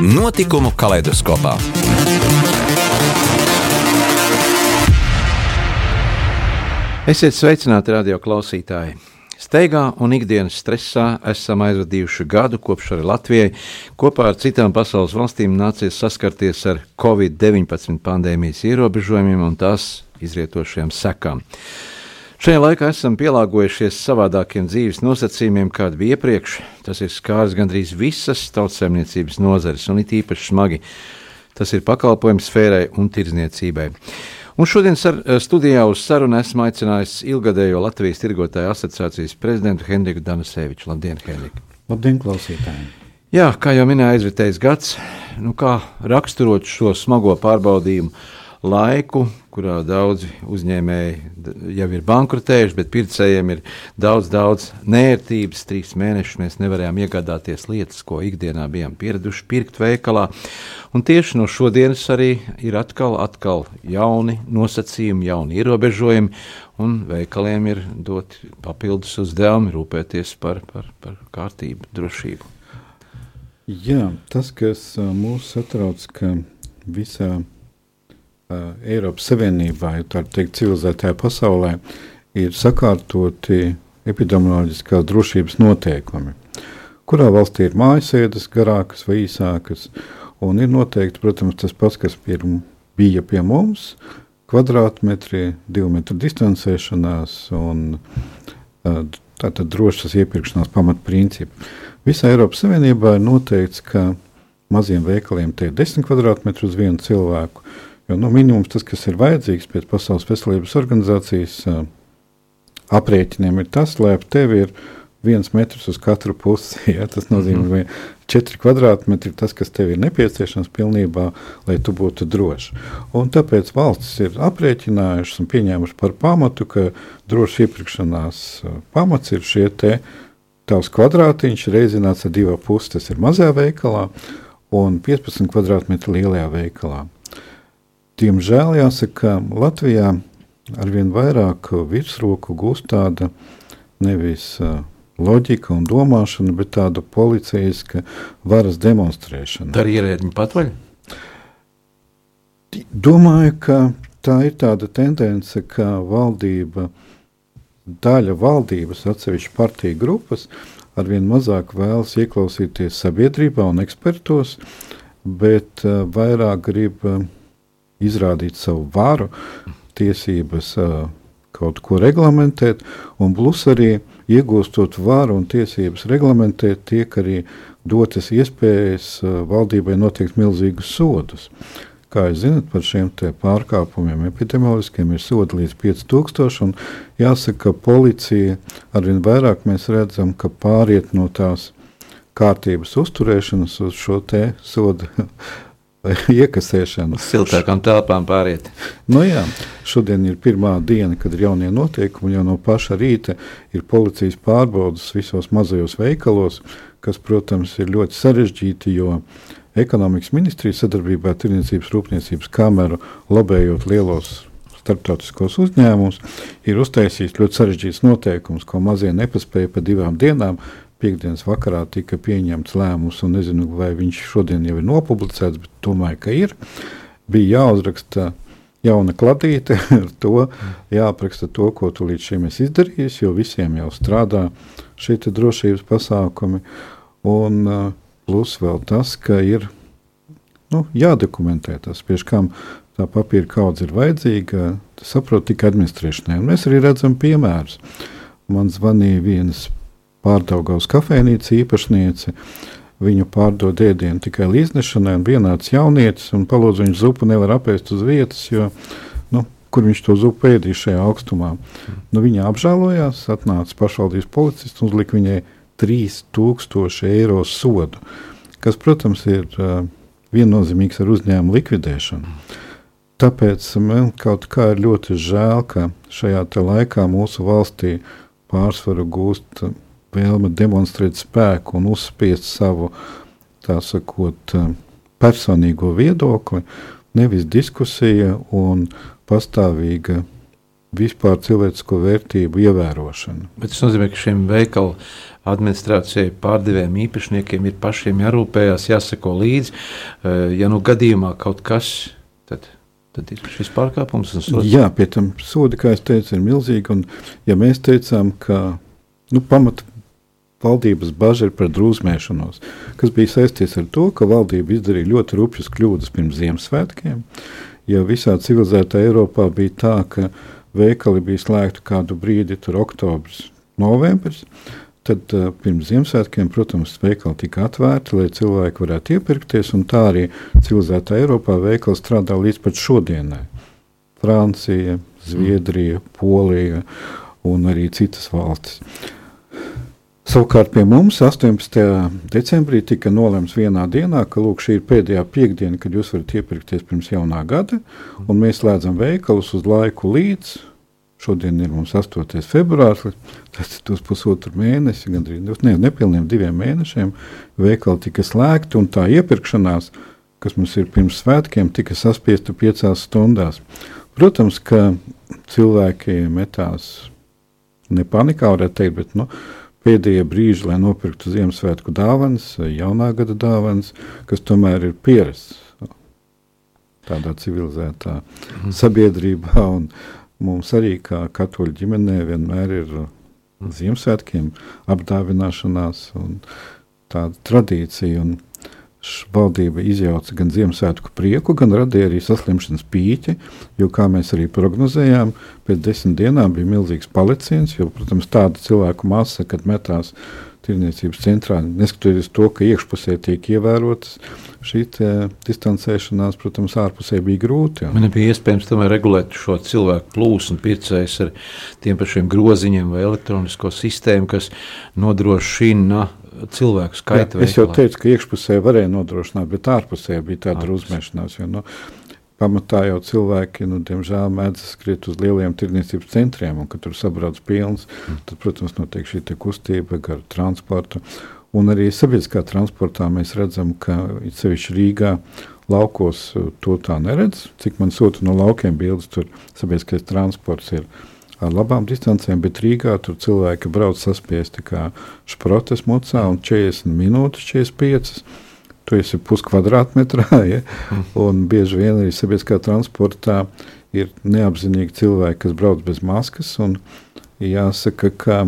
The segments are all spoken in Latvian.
Notikumu kaleidoskopā. Esiet sveicināti, radio klausītāji! Steigā un ikdienas stresā esam aizvadījuši gadu, kopš arī Latvijai kopā ar citām pasaules valstīm nācies saskarties ar Covid-19 pandēmijas ierobežojumiem un tās izrietošajām sekām. Šajā laikā esam pielāgojušies savādākiem dzīves nosacījumiem, kāda bija iepriekš. Tas ir skārs gandrīz visas tautsēmniecības nozares, un it īpaši smagi tas ir pakalpojumu sfērai un tirdzniecībai. Un šodien studijā uz sarunu esmu aicinājis ilgadējo Latvijas tirgotāju asociācijas prezidentu Henriku Danaseviču. Labdien, Henrika! Labdien, klausītāji! Jā, kā jau minēja, aizvitējis gads, nu kā raksturot šo smago pārbaudījumu laiku, kurā daudzi uzņēmēji jau ir bankrotējuši, bet pircējiem ir daudz, daudz nērtības. Trīs mēnešus mēs nevarējām iegādāties lietas, ko ikdienā bijām pieraduši pirkt veikalā. Un tieši no šodienas arī ir atkal, atkal jauni nosacījumi, jauni ierobežojumi, un veikaliem ir doti papildus uzdevumi rūpēties par, par, par kārtību, drošību. Jā, tas, kas mūs satrauc, ka visā uh, Eiropas Savienībā, ja tā teikt, civilizētajā pasaulē, ir sakārtoti epidemioloģiskās drošības noteikumi. Kurā valstī ir mājasēdes garākas vai īsākas, un ir noteikti, protams, tas pats, kas pirm, bija pie mums, kvadrātmetri, divu metru distancēšanās un uh, tātad drošas iepirkšanās pamatprincipi. Visā Eiropas Savienībā ir noteikts, ka maziem veikaliem tie ir 10 kvadrātmetri uz vienu cilvēku, Jo nu, minimums tas, kas ir vajadzīgs pēc Pasaules veselības organizācijas uh, aprēķiniem, ir tas, lai ap tevi ir viens metrs uz katru pusi. Ja? Tas nozīmē, ka mm -hmm. četri kvadrātmetri ir tas, kas tev ir nepieciešams pilnībā, lai tu būtu drošs. Un tāpēc valstis ir aprēķinājušas un pieņēmušas par pamatu, ka drošs iepirkšanās pamats ir šie te tavs kvadrātiņš reizināts ar divām pusēm. Tas ir mazajā veikalā un 15 kvadrātmetru lielajā veikalā. Diemžēl jāsaka, ka Latvijā arvien vairāk virsroku gūst tāda nevis loģika un domāšana, bet tāda policijaska varas demonstrēšana. Tā ir ierēģiņa patvaļ? Domāju, ka tā ir tāda tendence, ka valdība, daļa valdības, atsevišķi partiju grupas, arvien mazāk vēlas ieklausīties sabiedrībā un ekspertos, bet vairāk grib izrādīt savu varu, tiesības kaut ko reglamentēt, un plus arī iegūstot varu un tiesības reglamentēt, tiek arī dotas iespējas valdībai noteikt milzīgus sodus. Kā jūs zināt, par šiem pārkāpumiem epidemioloģiskiem ir sodi līdz 5000, un jāsaka, ka policija arvien vairāk mēs redzam, ka pāriet no tās kārtības uzturēšanas uz šo te sodu iekasēšanu. Uz siltākām telpām pāriet. Nu jā, šodien ir pirmā diena, kad ir jaunie noteikumi. Jau no paša rīta ir policijas pārbaudas visos mazajos veikalos, kas, protams, ir ļoti sarežģīti, jo ekonomikas ministrija sadarbībā ar Tirniecības rūpniecības kameru lobējot lielos starptautiskos uzņēmumus, ir uztaisījis ļoti sarežģīts noteikums, ko mazie nepaspēja pa divām dienām piekdienas vakarā tika pieņemts lēmums, un nezinu, vai viņš šodien jau ir nopublicēts, bet domāju, ka ir. Bija jāuzraksta jauna kladīte ar to, jāapraksta to, ko tu līdz šim esi izdarījis, jo visiem jau strādā šie drošības pasākumi. Un plus vēl tas, ka ir nu, jādokumentē tas, pie kam tā papīra kaudze ir vajadzīga, tas saprot tikai administrēšanai. Un mēs arī redzam piemērus. Man zvanīja viens pārdaugās kafejnīca īpašniece. Viņu pārdod ēdienu tikai līdznešanai, un vienāds jaunietis, un palūdzu viņš zupu nevar apēst uz vietas, jo, nu, kur viņš to zupu ēdīs šajā augstumā. Nu, viņa apžēlojās, atnāca pašvaldības policists un uzlika viņai 3000 eiro sodu, kas, protams, ir uh, viennozīmīgs ar uzņēmumu likvidēšanu. Tāpēc man kaut kā ir ļoti žēl, ka šajā laikā mūsu valstī pārsvaru gūst vēlme demonstrēt spēku un uzspiest savu, sakot, personīgo viedokli, nevis diskusija un pastāvīga vispār cilvēcisko vērtību ievērošana. Bet tas nozīmē, ka šiem veikalu administrācijai, pārdevējiem, īpašniekiem ir pašiem jārūpējas, jāsako līdzi. Eh, ja nu gadījumā kaut kas, tad, tad ir šis pārkāpums. Jā, pie tam sodi, kā es teicu, ir milzīgi. Un, ja mēs teicām, ka nu, pamata valdības bažas ir par drūzmēšanos, kas bija saistīts ar to, ka valdība izdarīja ļoti rupjas kļūdas pirms Ziemassvētkiem. Ja visā civilizētā Eiropā bija tā, ka veikali bija slēgti kādu brīdi, tur oktobris, novembris, tad uh, pirms Ziemassvētkiem, protams, veikali tika atvērti, lai cilvēki varētu iepirkties, un tā arī civilizētā Eiropā veikali strādā līdz pat šodienai. Francija, Zviedrija, Polija un arī citas valstis. Savukārt pie mums 18. decembrī tika nolemts vienā dienā, ka lūk, šī ir pēdējā piekdiena, kad jūs varat iepirkties pirms jaunā gada, un mēs slēdzam veikalus uz laiku līdz. Šodien ir mums 8. februāris, tas ir uz pusotru mēnesi, gandrīz ne, nepilniem diviem mēnešiem. Veikali tika slēgti, un tā iepirkšanās, kas mums ir pirms svētkiem, tika saspiesta piecās stundās. Protams, ka cilvēki metās ne panikā, varētu teikt, bet nu, pēdējie brīži, lai nopirktu Ziemassvētku dāvanas, jaunā gada dāvanas, kas tomēr ir pierasts tādā civilizētā mm. sabiedrībā. Mums arī, kā katoļu ģimenē, vienmēr ir Ziemassvētkiem apdāvināšanās un tāda tradīcija. Un valdība izjauca gan Ziemassvētku prieku, gan radīja arī saslimšanas pīķi, jo, kā mēs arī prognozējām, pēc desmit dienām bija milzīgs paliciens, jo, protams, tāda cilvēku masa, kad metās tirniecības centrā, neskatoties to, ka iekšpusē tiek ievērotas šī distancēšanās, protams, ārpusē bija grūti. Man nebija iespējams tomēr regulēt šo cilvēku plūsmu, pircējs ar tiem pašiem groziņiem vai elektronisko sistēmu, kas nodrošina cilvēku skaitu. Jā, es jau teicu, ka iekšpusē varēja nodrošināt, bet ārpusē bija tāda uzmēšanās. Jo, nu, pamatā jau cilvēki, nu, diemžēl, mēdz skriet uz lieliem tirdzniecības centriem, un kad tur sabrauc pilns, mm. tad, protams, notiek šī kustība gar transportu. Un arī sabiedriskā transportā mēs redzam, ka sevišķi Rīgā laukos to tā neredz. Cik man sūta no laukiem bildes, tur sabiedriskais transports ir ar labām distancēm, bet Rīgā tur cilvēki brauc saspiesti kā šprotes mocā un 40 minūtes, 45. Tu esi puskvadrātmetrā, ja? un bieži vien arī sabiedriskā transportā ir neapzinīgi cilvēki, kas brauc bez maskas. Jāsaka, ka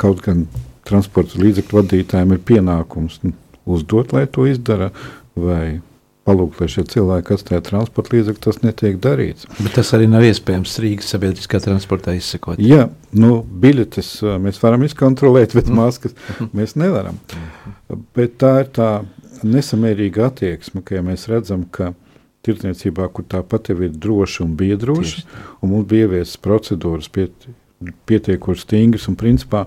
kaut gan transporta līdzekļu vadītājiem ir pienākums uzdot, lai to izdara, vai palūgt, lai šie cilvēki atstāja transporta līdzekļus, tas netiek darīts. Bet tas arī nav iespējams Rīgas sabiedriskā transportā izsekot. Jā, nu, biļetes mēs varam izkontrolēt, bet mm. maskas mēs nevaram. Bet tā ir tā nesamērīga attieksme, ka ja mēs redzam, ka tirdzniecībā, kur tāpat ir droši un bija droši, un mums bija ieviesas procedūras piet, pietiekoši stingras, un principā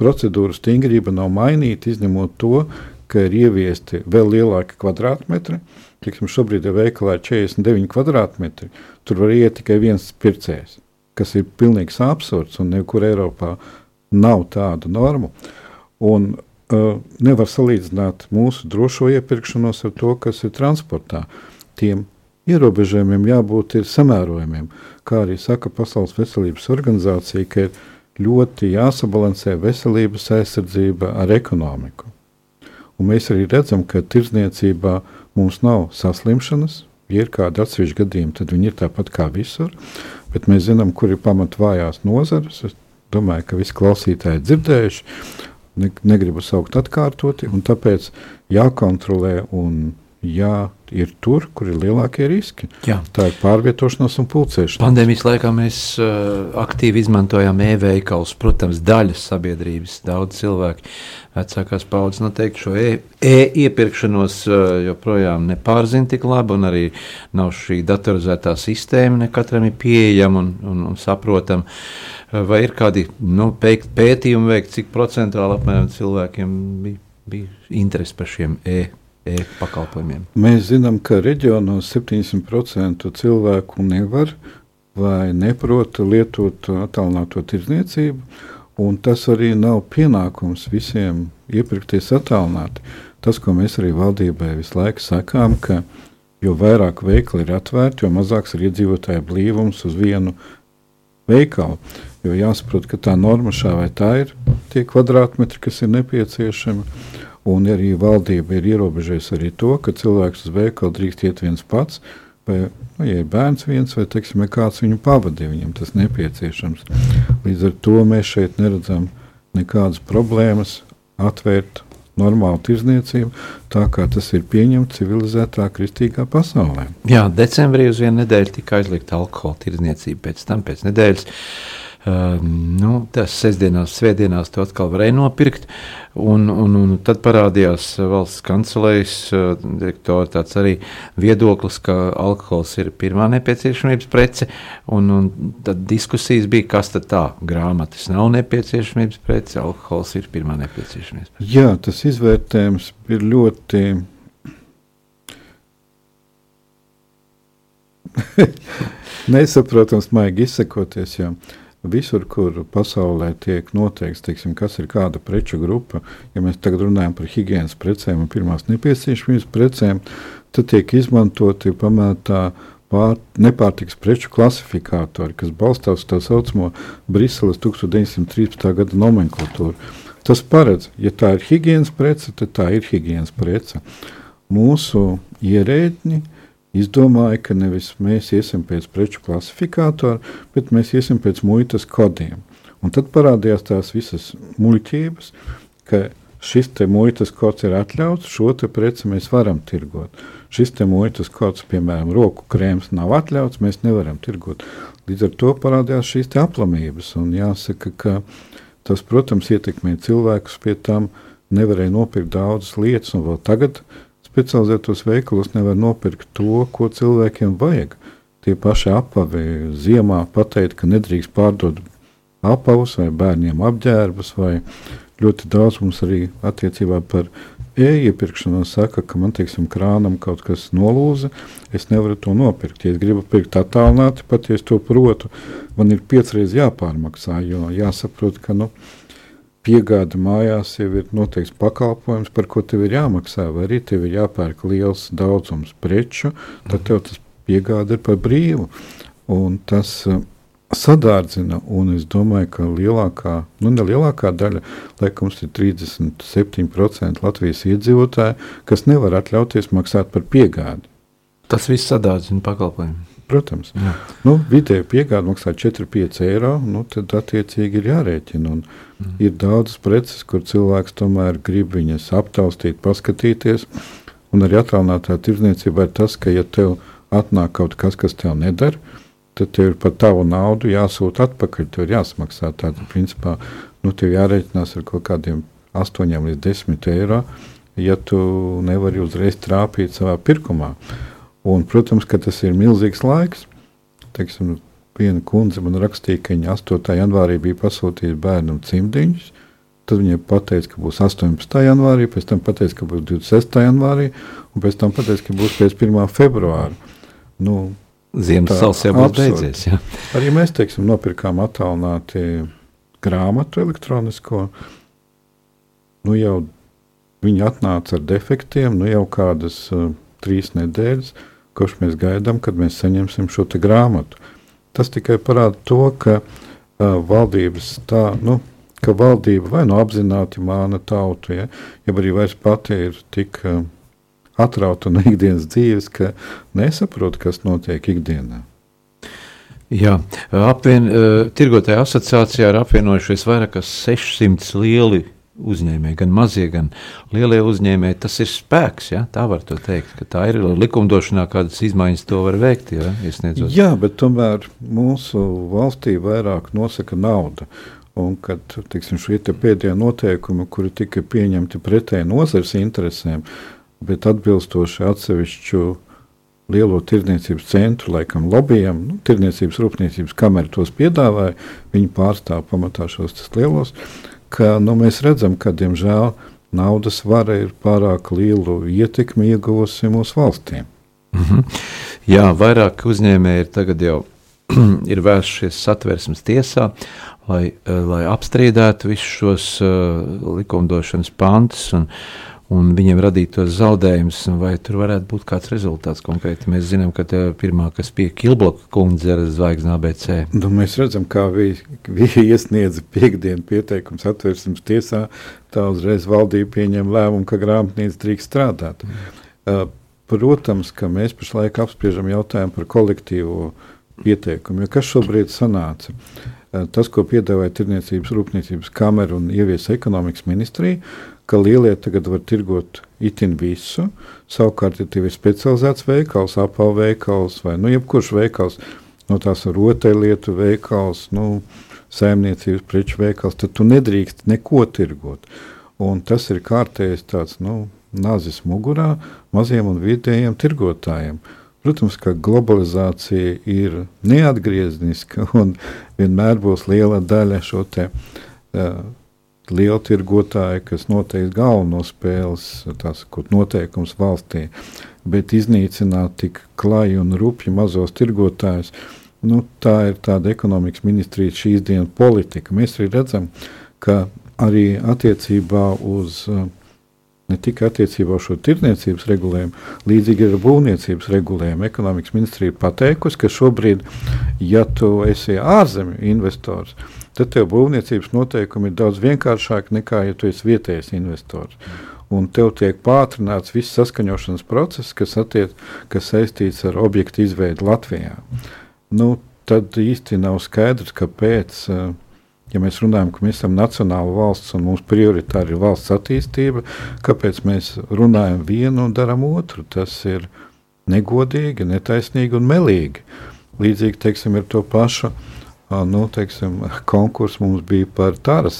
procedūra stingrība nav mainīta, izņemot to, ka ir ieviesti vēl lielāki kvadrātmetri, Tiksim, šobrīd ir veikalā 49 kvadrātmetri. Tur var iet tikai viens pircējs, kas ir pilnīgs absurds un nekur Eiropā nav tādu normu. Un, uh, nevar salīdzināt mūsu drošo iepirkšanos ar to, kas ir transportā. Tiem ierobežojumiem jābūt samērojumiem. Kā arī saka Pasaules veselības organizācija, ka ir ļoti jāsabalansē veselības aizsardzība ar ekonomiku. Un mēs arī redzam, ka tirdzniecībā uh, Mums nav saslimšanas, ja ir kādi atsevišķi gadījumi, tad viņi ir tāpat kā visur. Bet mēs zinām, kur ir pamat vājās nozares. Es domāju, ka visi klausītāji dzirdējuši, ne, negribu saukt atkārtoti, un tāpēc jākontrolē un jā, ir tur, kur ir lielākie riski. Jā. Tā ir pārvietošanās un pulcēšanās. Pandēmijas laikā mēs uh, aktīvi izmantojām e-veikalus. Protams, daļas sabiedrības, daudz cilvēku, vecākās paudzes noteikti šo e-iepirkšanos e uh, joprojām nepārzina tik labi, un arī nav šī datorizētā sistēma, ne katram ir pieejama un, un, un saprotama. Vai ir kādi nu, pētījumi veikt, cik procentuāli apmēram cilvēkiem bija, bija interesi par šiem e-iepirkšaniem? E-pakalpojumiem? Mēs zinām, ka reģionos 70% cilvēku nevar vai neprot lietot attālināto tirdzniecību, un tas arī nav pienākums visiem iepirkties attālināti. Tas, ko mēs arī valdībai visu laiku sakām, ka jo vairāk veikali ir atvērti, jo mazāks ir iedzīvotāju blīvums uz vienu veikalu. Jo jāsaprot, ka tā norma šā vai tā ir tie kvadrātmetri, kas ir nepieciešami. Un arī valdība ir ierobežojusi arī to, ka cilvēks uz veikalu drīkst iet viens pats, vai, nu, ja ir bērns viens, vai teiksim, kāds viņu pavadīja, viņam tas nepieciešams. Līdz ar to mēs šeit neredzam nekādas problēmas atvērt normālu tirzniecību, tā kā tas ir pieņemts civilizētā kristīgā pasaulē. Jā, decembrī uz vienu nedēļu tika aizliegta alkohola tirzniecība, pēc tam pēc nedēļas nu, tas sestdienās, svētdienās to atkal varēja nopirkt. Un, un, un tad parādījās valsts kancelējas uh, direktora tāds arī viedoklis, ka alkohols ir pirmā nepieciešamības prece. Un, un tad diskusijas bija, kas tad tā grāmatas nav nepieciešamības prece, alkohols ir pirmā nepieciešamības prece. Jā, tas izvērtējums ir ļoti. Nesaprotams, maigi izsakoties. Jā. Visur, kur pasaulē tiek noteikts, teiksim, kas ir kāda preču grupa, ja mēs tagad runājam par higiēnas precēm un pirmās nepieciešamības precēm, tad tiek izmantoti pamatā pār, nepārtiks preču klasifikātori, kas balstās uz tā saucamo Briseles 1913. gada nomenklatūru. Tas paredz, ja tā ir higiēnas prece, tad tā ir higiēnas prece. Mūsu ierēdņi izdomāja, ka nevis mēs iesim pēc preču klasifikātora, bet mēs iesim pēc muitas kodiem. Un tad parādījās tās visas muļķības, ka šis te muitas kods ir atļauts, šo te preci mēs varam tirgot. Šis te muitas kods, piemēram, roku krēms nav atļauts, mēs nevaram tirgot. Līdz ar to parādījās šīs te aplamības, un jāsaka, ka tas, protams, ietekmē cilvēkus pie tam, nevarēja nopirkt daudzas lietas, un vēl tagad specializētos veikalos nevar nopirkt to, ko cilvēkiem vajag. Tie paši apavi ziemā pateikt, ka nedrīkst pārdot apavus vai bērniem apģērbus, vai ļoti daudz mums arī attiecībā par e-iepirkšanu saka, ka man, teiksim, krānam kaut kas nolūza, es nevaru to nopirkt. Ja es gribu pirkt attālināti, pat ja es to protu, man ir piecreiz jāpārmaksā, jo jāsaprot, ka, nu, piegāde mājās jau ir noteikts pakalpojums, par ko tev ir jāmaksā, vai arī tev ir jāpērk liels daudzums preču, tad tev tas piegāde ir par brīvu. Un tas uh, sadārdzina, un es domāju, ka lielākā, nu ne lielākā daļa, laikam, ir 37% Latvijas iedzīvotāji, kas nevar atļauties maksāt par piegādi. Tas viss sadārdzina pakalpojumu. Protams, Jā. nu, vidēji piegāde maksā 4-5 eiro. Nu, tad, attiecīgi, ir jārēķina. Mm. Ir daudzas preces, kur cilvēks tomēr grib viņas aptaustīt, paskatīties. Un arī attālinātā tirdzniecībā ir tas, ka, ja tev atnāk kaut kas, kas tev nedara, tad tev ir par tavu naudu jāsūta atpakaļ. Tev ir jāsmaksā tāda, principā, nu, tev jārēķinās ar kaut kādiem 8 līdz 10 eiro, ja tu nevari uzreiz trāpīt savā pirkumā. Un, protams, ka tas ir milzīgs laiks. Teiksim, viena kundze man rakstīja, ka viņa 8. janvārī bija pasūtījusi bērnam cimdiņus. Tad viņa pateica, ka būs 18. janvārī, pēc tam pateica, ka būs 26. janvārī, un pēc tam pateica, ka būs pēc 1. februāra. Nu, Ziemassvētku jau būs beidzies. Jā. Arī mēs teiksim, nopirkām attālināti grāmatu elektronisko. Nu, jau viņi atnāca ar defektiem, nu jau kādas uh, trīs nedēļas. Uh, kurš mēs gaidām, kad mēs saņemsim šo grāmatu. Tas tikai parāda to, ka uh, valdības tā, nu, ka valdība vai nu apzināti māna tautu, ja, ja arī vairs pati ir tik uh, atrauta no ikdienas dzīves, ka nesaprot, kas notiek ikdienā. Jā, apvien, uh, tirgotāja asociācijā ir apvienojušies vairāk kā 600 lieli uzņēmēji, gan mazie, gan lielie uzņēmēji, tas ir spēks. Ja? Tā var teikt, ka tā ir likumdošanā, kādas izmaiņas to var veikt. Ja? Iesniedzot. Jā, bet tomēr mūsu valstī vairāk nosaka nauda. Un kad tiksim, šie pēdējie noteikumi, kuri tika pieņemti pretēji nozares interesēm, bet atbilstoši atsevišķu lielo tirdzniecības centru, laikam, lobbyiem, nu, tirdzniecības rūpniecības kamera tos piedāvāja. Viņi pārstāv pamatā šos lielos. Uh, ka nu, mēs redzam, ka diemžēl naudas vara ir pārāk lielu ietekmi ieguvusi mūsu valstīm. Mm -hmm. Jā, vairāk uzņēmēji tagad jau ir vērsušies satversmes tiesā, lai, lai apstrīdētu visus šos uh, likumdošanas pantus un, un viņiem radītos zaudējumus, vai tur varētu būt kāds rezultāts konkrēti. Mēs zinām, ka pirmā, kas pie Kilbloka kundze ir zvaigznes ABC. Nu, mēs redzam, kā viņi, iesniedza piekdienu pieteikums atversmes tiesā, tā uzreiz valdība pieņem lēmumu, ka grāmatnīca drīkst strādāt. Mm. Uh, protams, ka mēs pašlaik apspriežam jautājumu par kolektīvo pieteikumu, jo kas šobrīd sanāca? Uh, tas, ko piedāvāja Tirniecības rūpniecības kamera un ievies ekonomikas ministrija, ka lielie tagad var tirgot itin visu. Savukārt, ja tev ir specializēts veikals, apavu veikals vai nu, jebkurš veikals, no tās rotaļlietu veikals, nu, saimniecības preču veikals, tad tu nedrīkst neko tirgot. Un tas ir kārtējs tāds nu, nazis mugurā maziem un vidējiem tirgotājiem. Protams, ka globalizācija ir neatgriezniska un vienmēr būs liela daļa šo te, uh, lieltirgotāji, kas noteiks galveno spēles sakot, noteikums valstī, bet iznīcināt tik klaju un rupju mazos tirgotājus. Nu, tā ir tāda ekonomikas ministrijas šīs dienas politika. Mēs arī redzam, ka arī attiecībā uz ne tikai attiecībā uz šo tirdzniecības regulējumu, līdzīgi ir būvniecības regulējumu. Ekonomikas ministrija ir pateikusi, ka šobrīd, ja tu esi ārzemju investors, tad tev būvniecības noteikumi ir daudz vienkāršāki nekā, ja tu esi vietējais investors. Un tev tiek pātrināts viss saskaņošanas process, kas, attiec, kas saistīts ar objektu izveidi Latvijā. Nu, tad īsti nav skaidrs, kāpēc. Ja mēs runājam, ka mēs esam nacionāla valsts un mūsu prioritāte ir valsts attīstība, kāpēc mēs runājam vienu un darām otru? Tas ir negodīgi, netaisnīgi un melīgi. Līdzīgi teiksim, ir to pašu uh, nu, teiksim, konkurss mums bija par tāras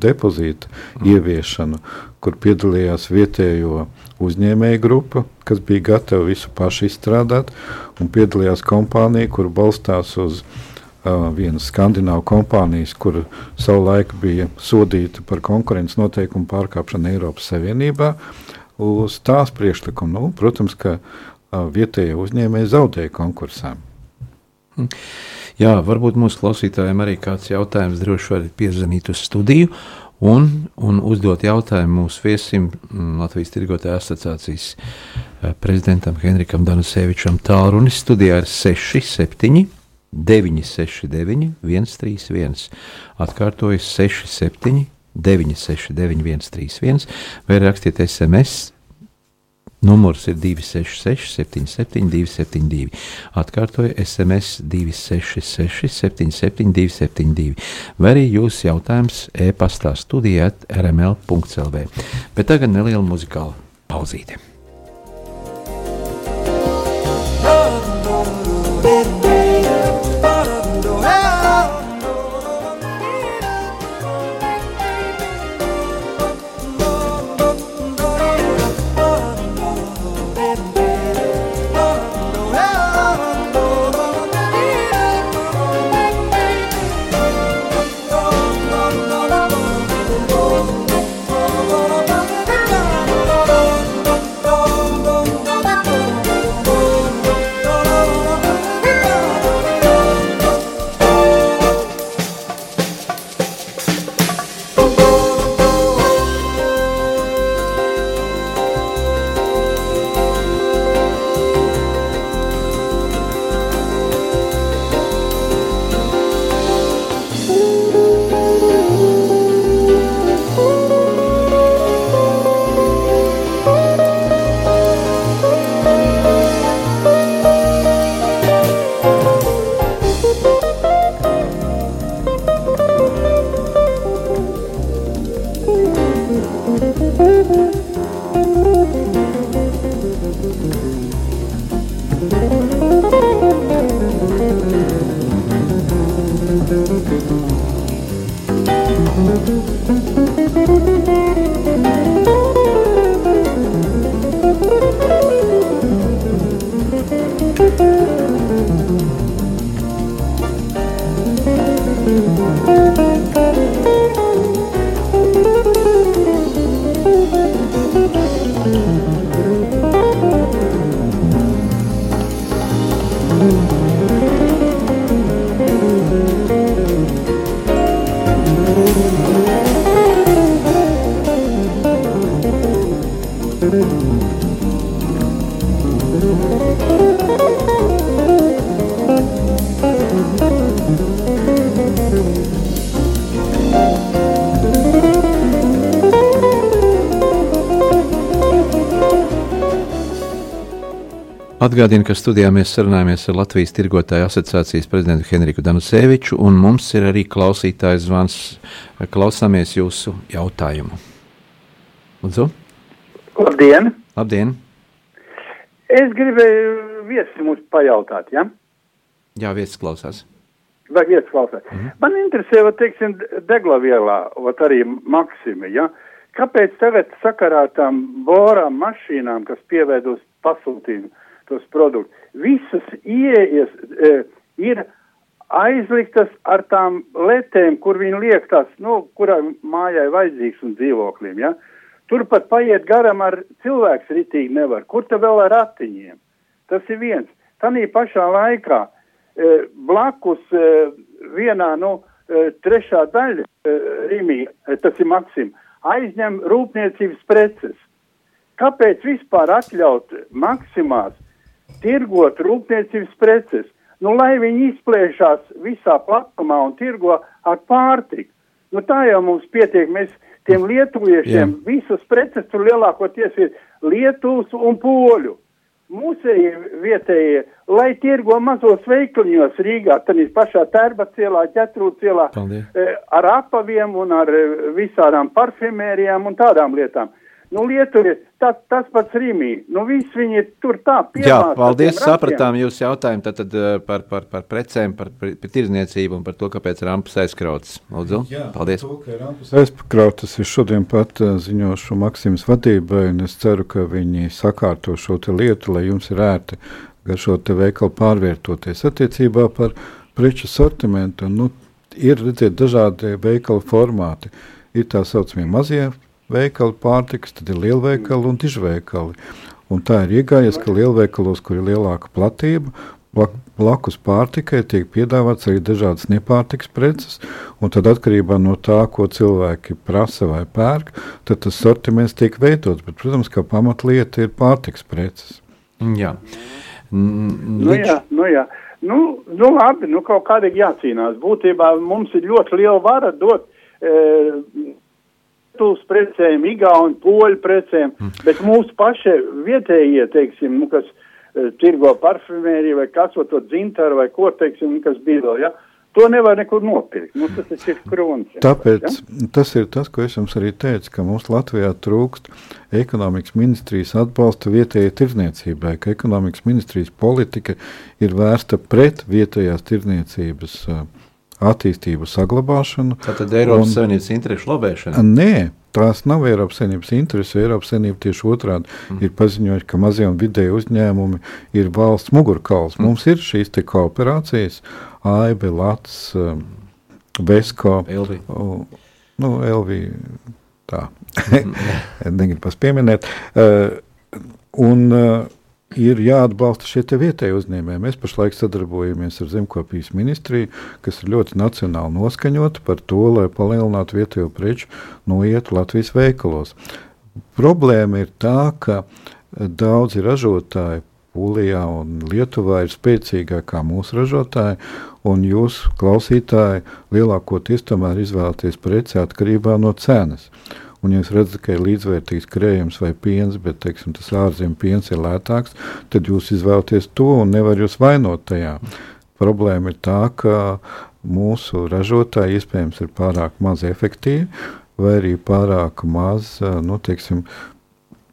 depozītu mm. ieviešanu, kur piedalījās vietējo uzņēmēju grupa, kas bija gatava visu pašu izstrādāt, un piedalījās kompānija, kur balstās uz uh, vienas skandināvu kompānijas, kur savulaik bija sodīta par konkurences noteikumu pārkāpšanu Eiropas Savienībā, uz tās priekšlikumu. Nu, protams, ka uh, vietējie uzņēmēji zaudēja konkursā. Mm. Jā, varbūt mūsu klausītājiem arī kāds jautājums droši varat piezvanīt uz studiju un, un uzdot jautājumu mūsu viesim mm, Latvijas Tirgotāju asociācijas eh, prezidentam Henrikam Danusevičam. Tālrunis studijā ir 67 969 131. Atkārtoju 67 969 131 vai rakstiet SMS Numurs ir 266, 77, 272. Atkārtoju SMS 266, 77, 272. Vai arī jūsu jautājums e-pastā studijāt rml.clv. Bet tagad neliela muzikāla pauzīte. Atgādinu, ka studijā mēs sarunājamies ar Latvijas Tirgotāju asociācijas prezidentu Henriku Danuseviču, un mums ir arī klausītājs zvans. Klausāmies jūsu jautājumu. Lūdzu! Labdien! Labdien! Es gribēju viesi mums pajautāt, ja? Jā, viesis klausās. Vai viesis klausās? Mm -hmm. Man interesē, va, teiksim, deglavielā, va, arī Maksimi, ja? Kāpēc tagad sakarā tām borām mašīnām, kas pieveidos pasūtījumu, tos produktus. Visas ieejas e, ir aizliktas ar tām letēm, kur viņi liek tās, nu, kurā mājai vajadzīgs un dzīvoklim, ja. Turpat paiet garam ar cilvēks ritīgi nevar. Kur te vēl ar ratiņiem? Tas ir viens. Tanī pašā laikā e, blakus e, vienā, nu, e, trešā daļa e, Rimī, e, tas ir Maksim, aizņem rūpniecības preces. Kāpēc vispār atļaut Maksimās tirgot rūpniecības preces, nu, lai viņi izplēšās visā platumā un tirgo ar pārtiku. Nu, tā jau mums pietiek, mēs tiem lietuviešiem Jā. visas preces tur lielākoties ir Lietuvas un Poļu. Mūsēji vietējie, lai tirgo mazos veikliņos Rīgā, tad ir pašā tērba cielā, ķetrū cielā, e, ar apaviem un ar e, visādām parfimērijām un tādām lietām. Nu, Lietuva ir tas, tas pats Rīmī. Nu, viss viņi tur tā piemāca. Jā, paldies, sapratām jūsu jautājumu tātad eh, par, par, par precēm, par, par, par tirzniecību un par to, kāpēc rampas aizkrautas. Lūdzu, Jā, paldies. To, ka rampas aizkrautas es šodien pat uh, ziņošu Maksimas vadībai, un es ceru, ka viņi sakārto šo te lietu, lai jums ir ērti gar šo te veikalu pārvietoties. Attiecībā par preču sortimentu, nu, ir, redziet, dažādi veikalu formāti. Ir tā saucamie mazie veikali pārtikas, tad ir lielveikali un dižveikali. Un tā ir iegājies, ka lielveikalos, kur ir lielāka platība, blakus pārtikai tiek piedāvāts arī dažādas nepārtikas preces, un tad atkarībā no tā, ko cilvēki prasa vai pērk, tad tas sortiments tiek veidots. Bet, protams, kā pamatlieta ir pārtikas preces. Jā. Nu, jā, nu, jā. Nu, nu, labi, nu, kaut kādīgi jācīnās. Būtībā mums ir ļoti liela vara dot e, Lietuvas precēm, Igauni, Poļu precēm, mm. bet mūsu paši vietējie, teiksim, nu, kas uh, tirgo parfumēriju vai kas, to dzintaru vai ko, teiksim, kas bīdo, ja, to nevar nekur nopirkt. Nu, tas ir krons. Tāpēc ja? tas ir tas, ko es jums arī teicu, ka mums Latvijā trūkst ekonomikas ministrijas atbalsta vietējai tirdzniecībai, ka ekonomikas ministrijas politika ir vērsta pret vietējās tirdzniecības uh, attīstību, saglabāšanu. Tātad Eiropas un, Savienības interesu lobēšana? Nē, tās nav Eiropas Savienības intereses. Eiropas Savienība tieši otrādi mm. ir paziņojusi, ka mazie un vidēji uzņēmumi ir valsts mugurkauls. Mm. Mums ir šīs kooperācijas, AIB, LATS, um, Besko, Elvi. Nu, Elvi tā, negribu pieminēt. Uh, un, uh, ir jāatbalsta šie vietējie uzņēmēji. Mēs pašlaik sadarbojamies ar Zemkopijas ministriju, kas ir ļoti nacionāli noskaņota par to, lai palielinātu vietējo preču noietu Latvijas veikalos. Problēma ir tā, ka daudzi ražotāji Polijā un Lietuvā ir spēcīgāki kā mūsu ražotāji, un jūs, klausītāji, lielākoties tomēr izvēlaties preci atkarībā no cenas. Un, ja jūs redzat, ka ir līdzvērtīgs krējums vai piens, bet teiksim, tas ārzemju piens ir lētāks, tad jūs izvēlaties to un nevar jūs vainot tajā. Problēma ir tā, ka mūsu ražotāji iespējams ir pārāk maz efektīvi vai arī pārāk maz nu, teiksim,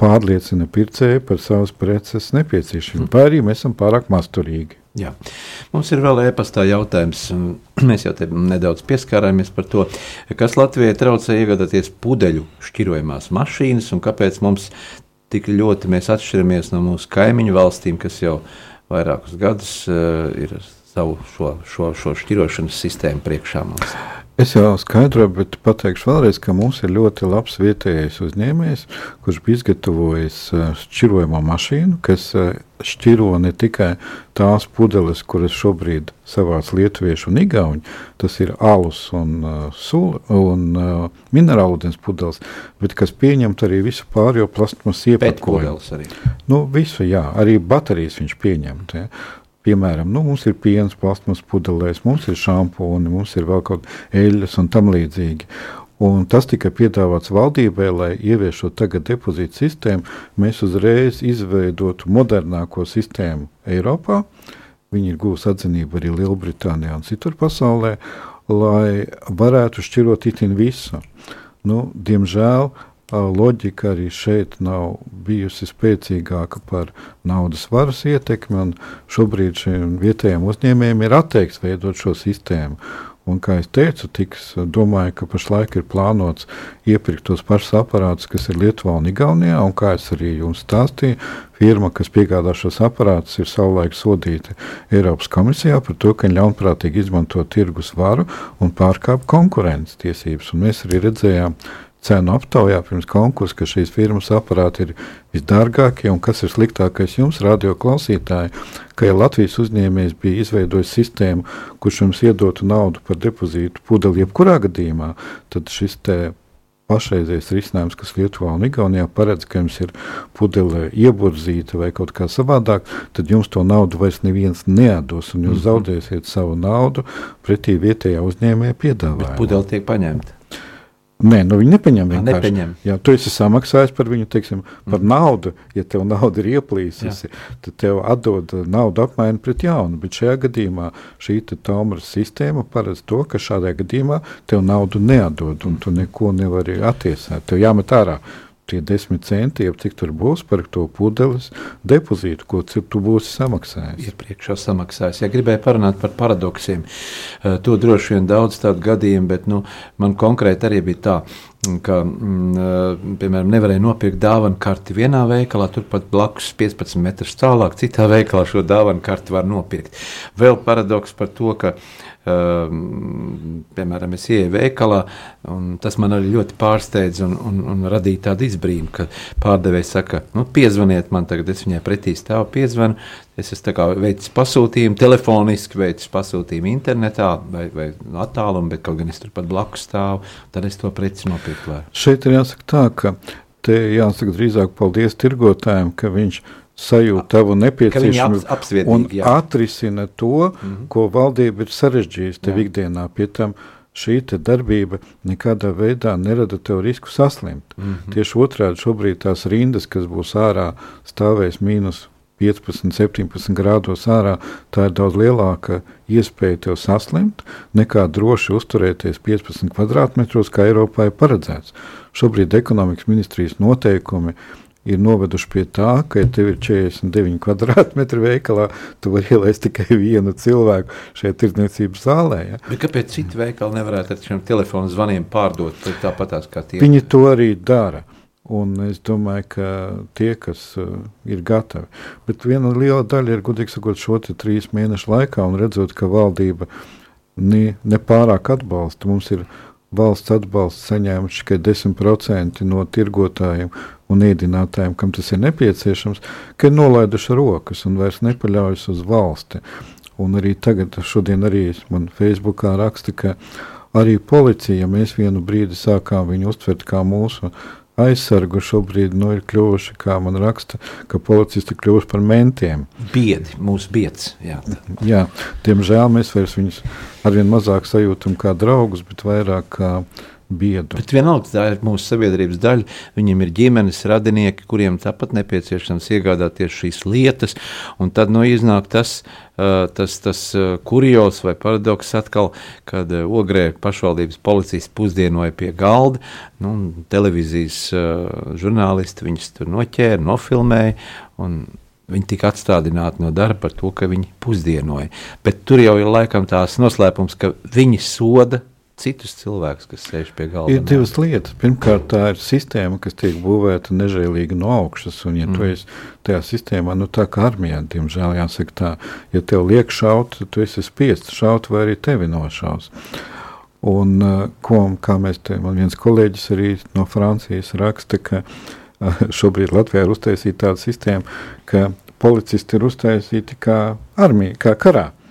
pārliecina pircēju par savas preces nepieciešamību, vai arī mēs esam pārāk masturīgi. Jā. Mums ir vēl e-pastā jautājums. Mēs jau nedaudz pieskārāmies par to, kas Latvijai traucē iegādāties pudeļu šķirojamās mašīnas un kāpēc mums tik ļoti atšķiramies no mūsu kaimiņu valstīm, kas jau vairākus gadus uh, ir savu šo, šo, šo šķirošanas sistēmu priekšā mums. Es jau skaidroju, bet pateikšu vēlreiz, ka mums ir ļoti labs vietējais uzņēmējs, kurš bija izgatavojis eh, šķirojamo mašīnu, kas eh, šķiro ne tikai tās pudeles, kuras šobrīd savāc lietuvieši un igauņi, tas ir alus un, uh, un uh, minerālūdens pudeles, bet kas pieņemt arī visu pārējo plastmas iepakojumu. Nu, visu, jā, arī baterijas viņš pieņemt. Ja. Piemēram, nu, mums ir piens, plasmas pudelēs, mums ir šampūni, mums ir vēl kaut kāda eļļas un tam līdzīgi. Un tas tika piedāvāts valdībai, lai ieviešot tagad depozītu sistēmu, mēs uzreiz izveidotu modernāko sistēmu Eiropā. Viņi ir guvusi atzinību arī Lielbritānijā un citur pasaulē, lai varētu šķirot itin visu. Nu, diemžēl loģika arī šeit nav bijusi spēcīgāka par naudas varas ietekmi. Šobrīd šiem vietējiem uzņēmējiem ir atteikts veidot šo sistēmu. Un, kā jau teicu, tiks, domāju, ka pašlaik ir plānots iepirkt tos pašus aparātus, kas ir Lietuvā un Igaunijā. Un, kā es arī jums stāstīju, firma, kas piegādā šos aparātus, ir savulaik sodīta Eiropas komisijā par to, ka ļaunprātīgi izmanto tirgus varu un pārkāpj konkurences tiesības. Un mēs arī redzējām cenu aptaujā pirms konkursa, ka šīs firmas aparāti ir visdārgākie un kas ir sliktākais jums, radio klausītāji, ka ja Latvijas uzņēmējs bija izveidojis sistēmu, kurš jums iedotu naudu par depozītu pudeli jebkurā gadījumā, tad šis te pašreizējais risinājums, kas Lietuvā un Igaunijā paredz, ka jums ir pudele ieburzīta vai kaut kā savādāk, tad jums to naudu vairs neviens nedos, un jūs mm -hmm. zaudēsiet savu naudu pretī vietējā uzņēmēja piedāvājumā. Pudele tiek paņemta. Nē, nu viņi nepaņem vienkārši. Nepaņem. Jā, tu esi samaksājis par viņu, teiksim, par mm. naudu. Ja tev nauda ir ieplīsusi, tad tev atdod naudu apmaiņu pret jaunu. Bet šajā gadījumā šī tomra sistēma paredz to, ka šādā gadījumā tev naudu neatdod un tu neko nevari attiesāt. Tev jāmet ārā tie desmit centi, jeb cik tur būs par to pudeles depozītu, ko tu būsi samaksājis. Iepriekš jau samaksājis. Ja gribēju parunāt par paradoksiem, eh, to droši vien daudz tādu gadījumu, bet nu, man konkrēti arī bija tā, ka, mm, eh, piemēram, nevarēja nopirkt dāvanu karti vienā veikalā, turpat blakus 15 metrus tālāk, citā veikalā šo dāvanu karti var nopirkt. Vēl paradoks par to, ka uh, piemēram, es ienāku veikalā, un tas man arī ļoti pārsteidz un, un, un radīja tādu izbrīnu, ka pārdevējs saka, nu, piezvaniet man tagad, es viņai pretī stāvu, piezvanu. Es esmu veicis pasūtījumu, telefoniski veicis pasūtījumu internetā vai, vai attālumu, bet kaut gan es tur pat blakus stāvu, tad es to preci nopirku. Šeit ir jāsaka tā, ka te jāsaka drīzāk paldies tirgotājiem, ka viņš ir sajūt tavu nepieciešamību ap, un jā. atrisina to, mm -hmm. ko valdība ir sarežģījusi tev jā. ikdienā. Pie tam šī darbība nekādā veidā nerada tev risku saslimt. Mm -hmm. Tieši otrādi šobrīd tās rindas, kas būs ārā, stāvēs mīnus 15, 17 grādos ārā, tā ir daudz lielāka iespēja tev saslimt nekā droši uzturēties 15 kvadrātmetros, kā Eiropā ir paredzēts. Šobrīd ekonomikas ministrijas noteikumi ir ir noveduši pie tā, ka, ja tev ir 49 kvadrātmetri veikalā, tu vari ielaist tikai vienu cilvēku šajā tirdzniecības zālē. Ja? Bet kāpēc citi veikali nevarētu ar šiem telefonu zvaniem pārdot tāpatās kā tie? Viņi to arī dara. Un es domāju, ka tie, kas uh, ir gatavi. Bet viena liela daļa ir, gudīgi sakot, šo trīs mēnešu laikā, un redzot, ka valdība nepārāk ne atbalsta. Mums ir valsts atbalsts saņēmuši tikai 10% no tirgotājiem un iedinātājiem, kam tas ir nepieciešams, ka ir nolaiduši rokas un vairs nepaļaujas uz valsti. Un arī tagad, šodien arī man Facebookā raksta, ka arī policija, ja mēs vienu brīdi sākām viņu uztvert kā mūsu aizsargu, šobrīd nu, ir kļuvuši, kā man raksta, ka policisti kļuvuši par mentiem. Biedi, mūsu biedrs. Jā. jā, diemžēl mēs viņus arvien mazāk sajūtam kā draugus, bet vairāk kā biedu. Bet vienalga tā ir mūsu sabiedrības daļa. Viņiem ir ģimenes radinieki, kuriem tāpat nepieciešams iegādāties šīs lietas. Un tad nu, iznāk tas, tas, tas kurjos vai paradoks atkal, kad Ogrē pašvaldības policijas pusdienoja pie galda. Nu, televīzijas žurnālisti viņus tur noķēra, nofilmēja. Viņi tika atstādināti no darba par to, ka viņi pusdienoja. Bet tur jau ir laikam tās noslēpums, ka viņi soda citus cilvēkus, kas sēž pie galda. Ir divas lietas. Pirmkārt, tā ir sistēma, kas tiek būvēta nežēlīgi no augšas. Un, ja mm. tu esi tajā sistēmā, nu tā kā armijā, diemžēl jāsaka tā, ja tev liek šaut, tad tu esi spiests šaut vai arī tevi nošaus. Un, uh, ko, kā mēs te, man viens kolēģis arī no Francijas raksta, ka uh, šobrīd Latvijā ir uztaisīta tāda sistēma, ka policisti ir uztaisīti kā armija, kā karā. Mm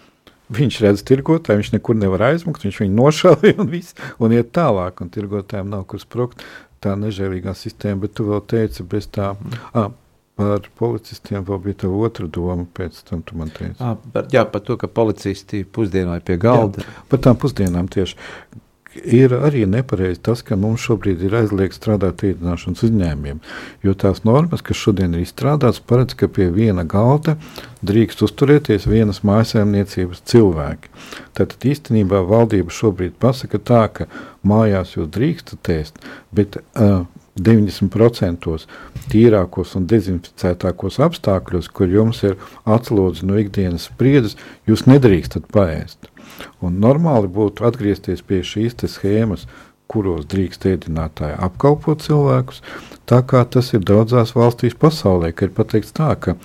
viņš redz tirgotāju, viņš nekur nevar aizmukt, viņš viņu nošāva un, viss, un iet tālāk, un tirgotājiem nav kur sprukt. Tā nežēlīgā sistēma, bet tu vēl teici, bez tā. Ah, Par policistiem vēl bija tā otra doma, pēc tam tu man teici. À, par, jā, par to, ka policisti pusdienoja pie galda. Jā, par tām pusdienām tieši. Ir arī nepareizi tas, ka mums šobrīd ir aizliegts strādāt ēdināšanas uzņēmumiem. Jo tās normas, kas šodien ir izstrādātas, paredz, ka pie viena galda drīkst uzturēties vienas mājasēmniecības cilvēki. Tātad īstenībā valdība šobrīd pasaka tā, ka mājās jūs drīkstat ēst, bet uh, 90% tīrākos un dezinficētākos apstākļos, kur jums ir atslodzi no ikdienas spriedzes, jūs nedrīkstat paēst. Un normāli būtu atgriezties pie šīs schēmas, kuros drīkst ēdinātāji apkalpot cilvēkus, tā kā tas ir daudzās valstīs pasaulē, ka ir pateikts tā, ka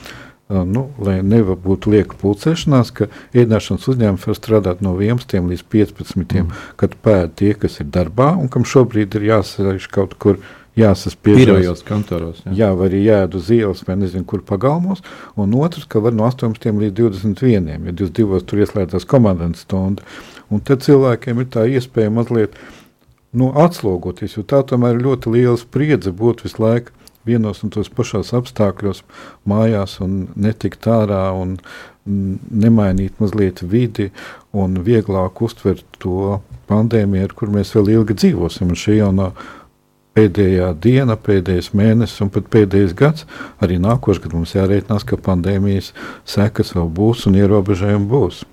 nu, lai nebūtu lieka pulcēšanās, ka ēdināšanas uzņēmums var strādāt no 11 līdz 15, mm. kad pēd tie, kas ir darbā un kam šobrīd ir jāsēž kaut kur jāsaspiežas kantoros. Jā. jā, vai arī jāēd uz ielas vai nezinu, kur pagalmos. Un otrs, ka var no 18 līdz 21, ja 22 tur ieslēdzās komandas stunda. Un tad cilvēkiem ir tā iespēja mazliet nu, atslogoties, jo tā tomēr ir ļoti liela spriedze būt visu laiku vienos un tos pašos apstākļos mājās un netikt ārā un nemainīt mazliet vidi un vieglāk uztvert to pandēmiju, ar kur mēs vēl ilgi dzīvosim. Un šī jau nav pēdējā diena, pēdējais mēnesis un pat pēdējais gads. Arī nākošais gads mums jārēķinās, ka pandēmijas sekas vēl būs un ierobežojumi būs.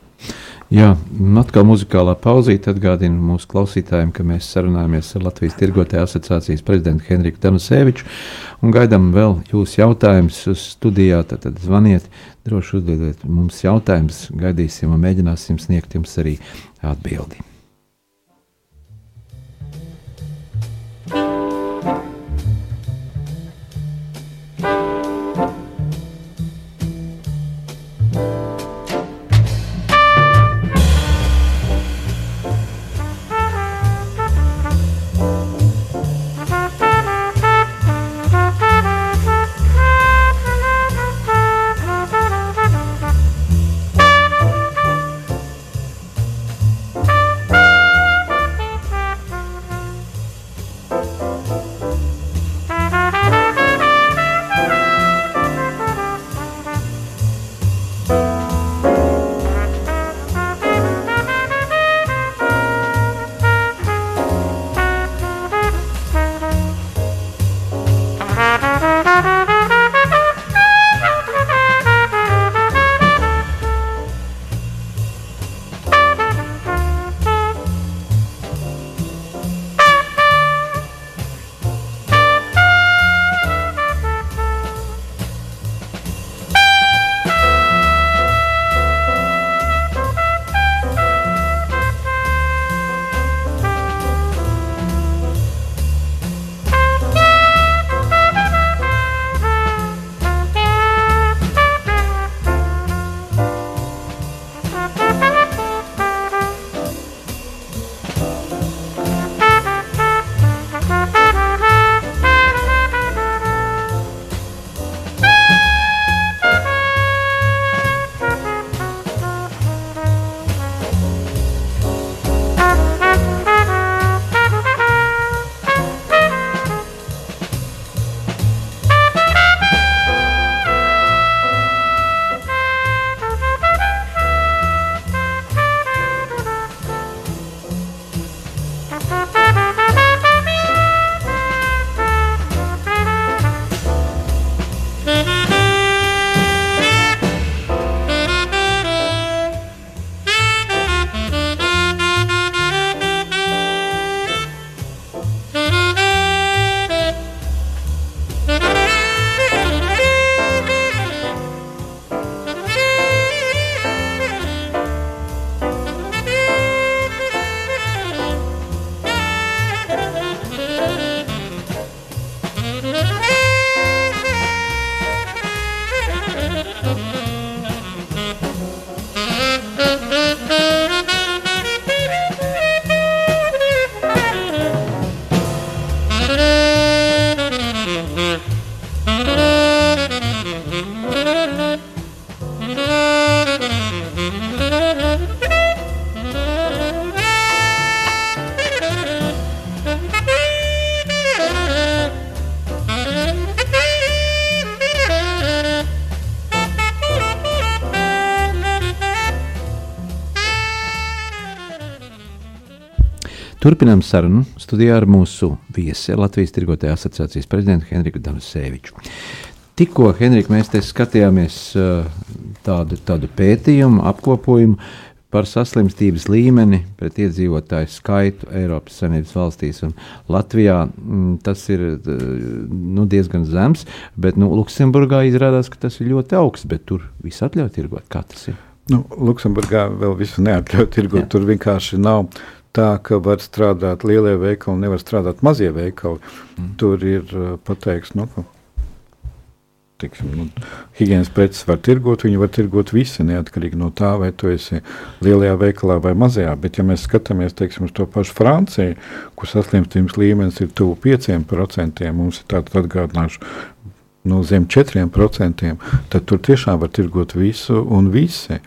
Jā, atkal muzikālā pauzīte atgādina mūsu klausītājiem, ka mēs sarunājamies ar Latvijas Tirgotāju asociācijas prezidentu Henriku Danuseviču un gaidām vēl jūsu jautājumus studijā. Tad, tad zvaniet, droši uzdodiet mums jautājumus, gaidīsim un mēģināsim sniegt jums arī atbildi. Turpinām sarunu studijā ar mūsu viesi, Latvijas Tirgotāja asociācijas prezidentu Henriku Danuseviču. Tikko, Henrika, mēs te skatījāmies tādu, tādu pētījumu, apkopojumu par saslimstības līmeni pret iedzīvotāju skaitu Eiropas Savienības valstīs. Un Latvijā m, mm, tas ir nu, diezgan zems, bet nu, Luksemburgā izrādās, ka tas ir ļoti augsts, bet tur viss atļauj tirgot. Kā tas ir? Nu, Luksemburgā vēl visu neatļauj tirgot. Jā. Tur vienkārši nav tā, ka var strādāt lielie veikali, nevar strādāt mazie veikali. Mm. Tur ir pateikts, nu, Tiksim, nu, higienas preces var tirgot, viņi var tirgot visi, neatkarīgi no tā, vai tu esi lielajā veikalā vai mazajā. Bet, ja mēs skatāmies teiksim, uz to pašu Franciju, kur saslimstības līmenis ir tuvu 5%, mums ir tāds atgādināšu. No zem 4%, tad tur tiešām var tirgot visu un visi.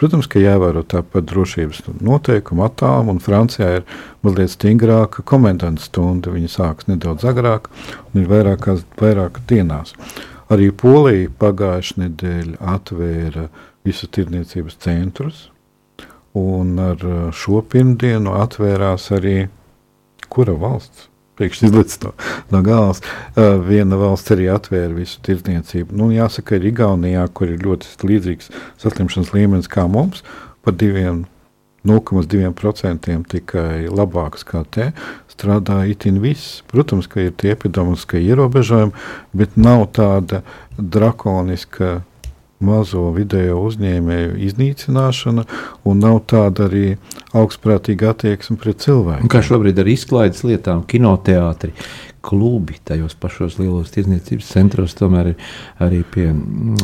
Protams, ka jāievēro tāpat drošības noteikumi, attālumi, un Francijā ir mazliet stingrāka komendanta stunda. Viņa sākas nedaudz agrāk un ir vairākās, vairāk dienās. Arī Polija pagājušajā nedēļā atvēra visu tirdzniecības centrus, un ar uh, šo pirmdienu atvērās arī kura valsts? Priekš izlicis no, no galvas. Uh, viena valsts arī atvēra visu tirdzniecību. Nu, jāsaka, ir Igaunijā, kur ir ļoti līdzīgs saslimšanas līmenis kā mums, par diviem 0,2% tikai labāks kā te, strādā itin viss. Protams, ka ir tie epidemiski ierobežojumi, bet nav tāda drakoniska mazo video uzņēmēju iznīcināšana, un nav tāda arī augstprātīga attieksme pret cilvēkiem. Kā šobrīd ar izklaides lietām, kinoteātri, klubi tajos pašos lielos tirdzniecības centros, tomēr arī pie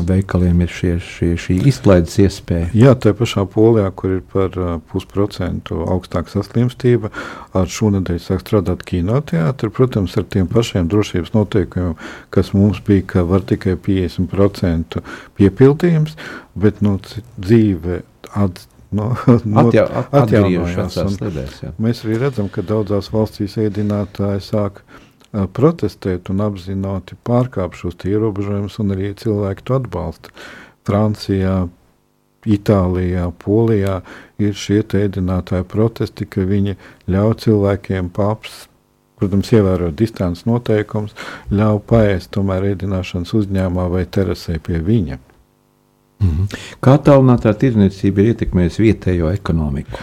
veikaliem ir šie, šie, šī izklaides iespēja. Jā, tā pašā polijā, kur ir par uh, pusprocentu augstāka saslimstība, ar šonadēļ sāk strādāt kinoteātri, protams, ar tiem pašiem drošības noteikumiem, kas mums bija, ka var tikai 50% piepildījums, bet nu, dzīve atzīst no, no, Atja, at, atjaunojās. Mēs arī redzam, ka daudzās valstīs ēdinātāji sāk protestēt un apzināti pārkāp šos ierobežojumus, un arī cilvēki to atbalsta. Francijā, Itālijā, Polijā ir šie ēdinātāji protesti, ka viņi ļauj cilvēkiem paps, protams, ievērot distances noteikumus, ļauj paēst tomēr ēdināšanas uzņēmumā vai terasē pie viņa. Mhm. Kā tālinātā tirdzniecība ir ietekmējusi vietējo ekonomiku?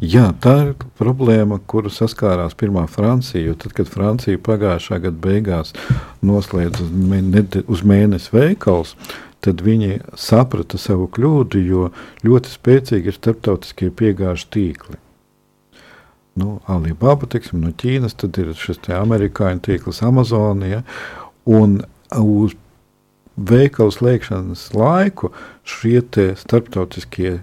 Jā, tā ir problēma, kuru saskārās pirmā Francija. Tad, kad Francija pagājušā gada beigās noslēdza uz mēnesi veikals, tad viņi saprata savu kļūdu, jo ļoti spēcīgi ir starptautiskie piegāžu tīkli. Nu, Alibaba teiksim, no Ķīnas, tad ir šis amerikāņu tīkls Amazonija. Un uz veikalu slēgšanas laiku šie starptautiskie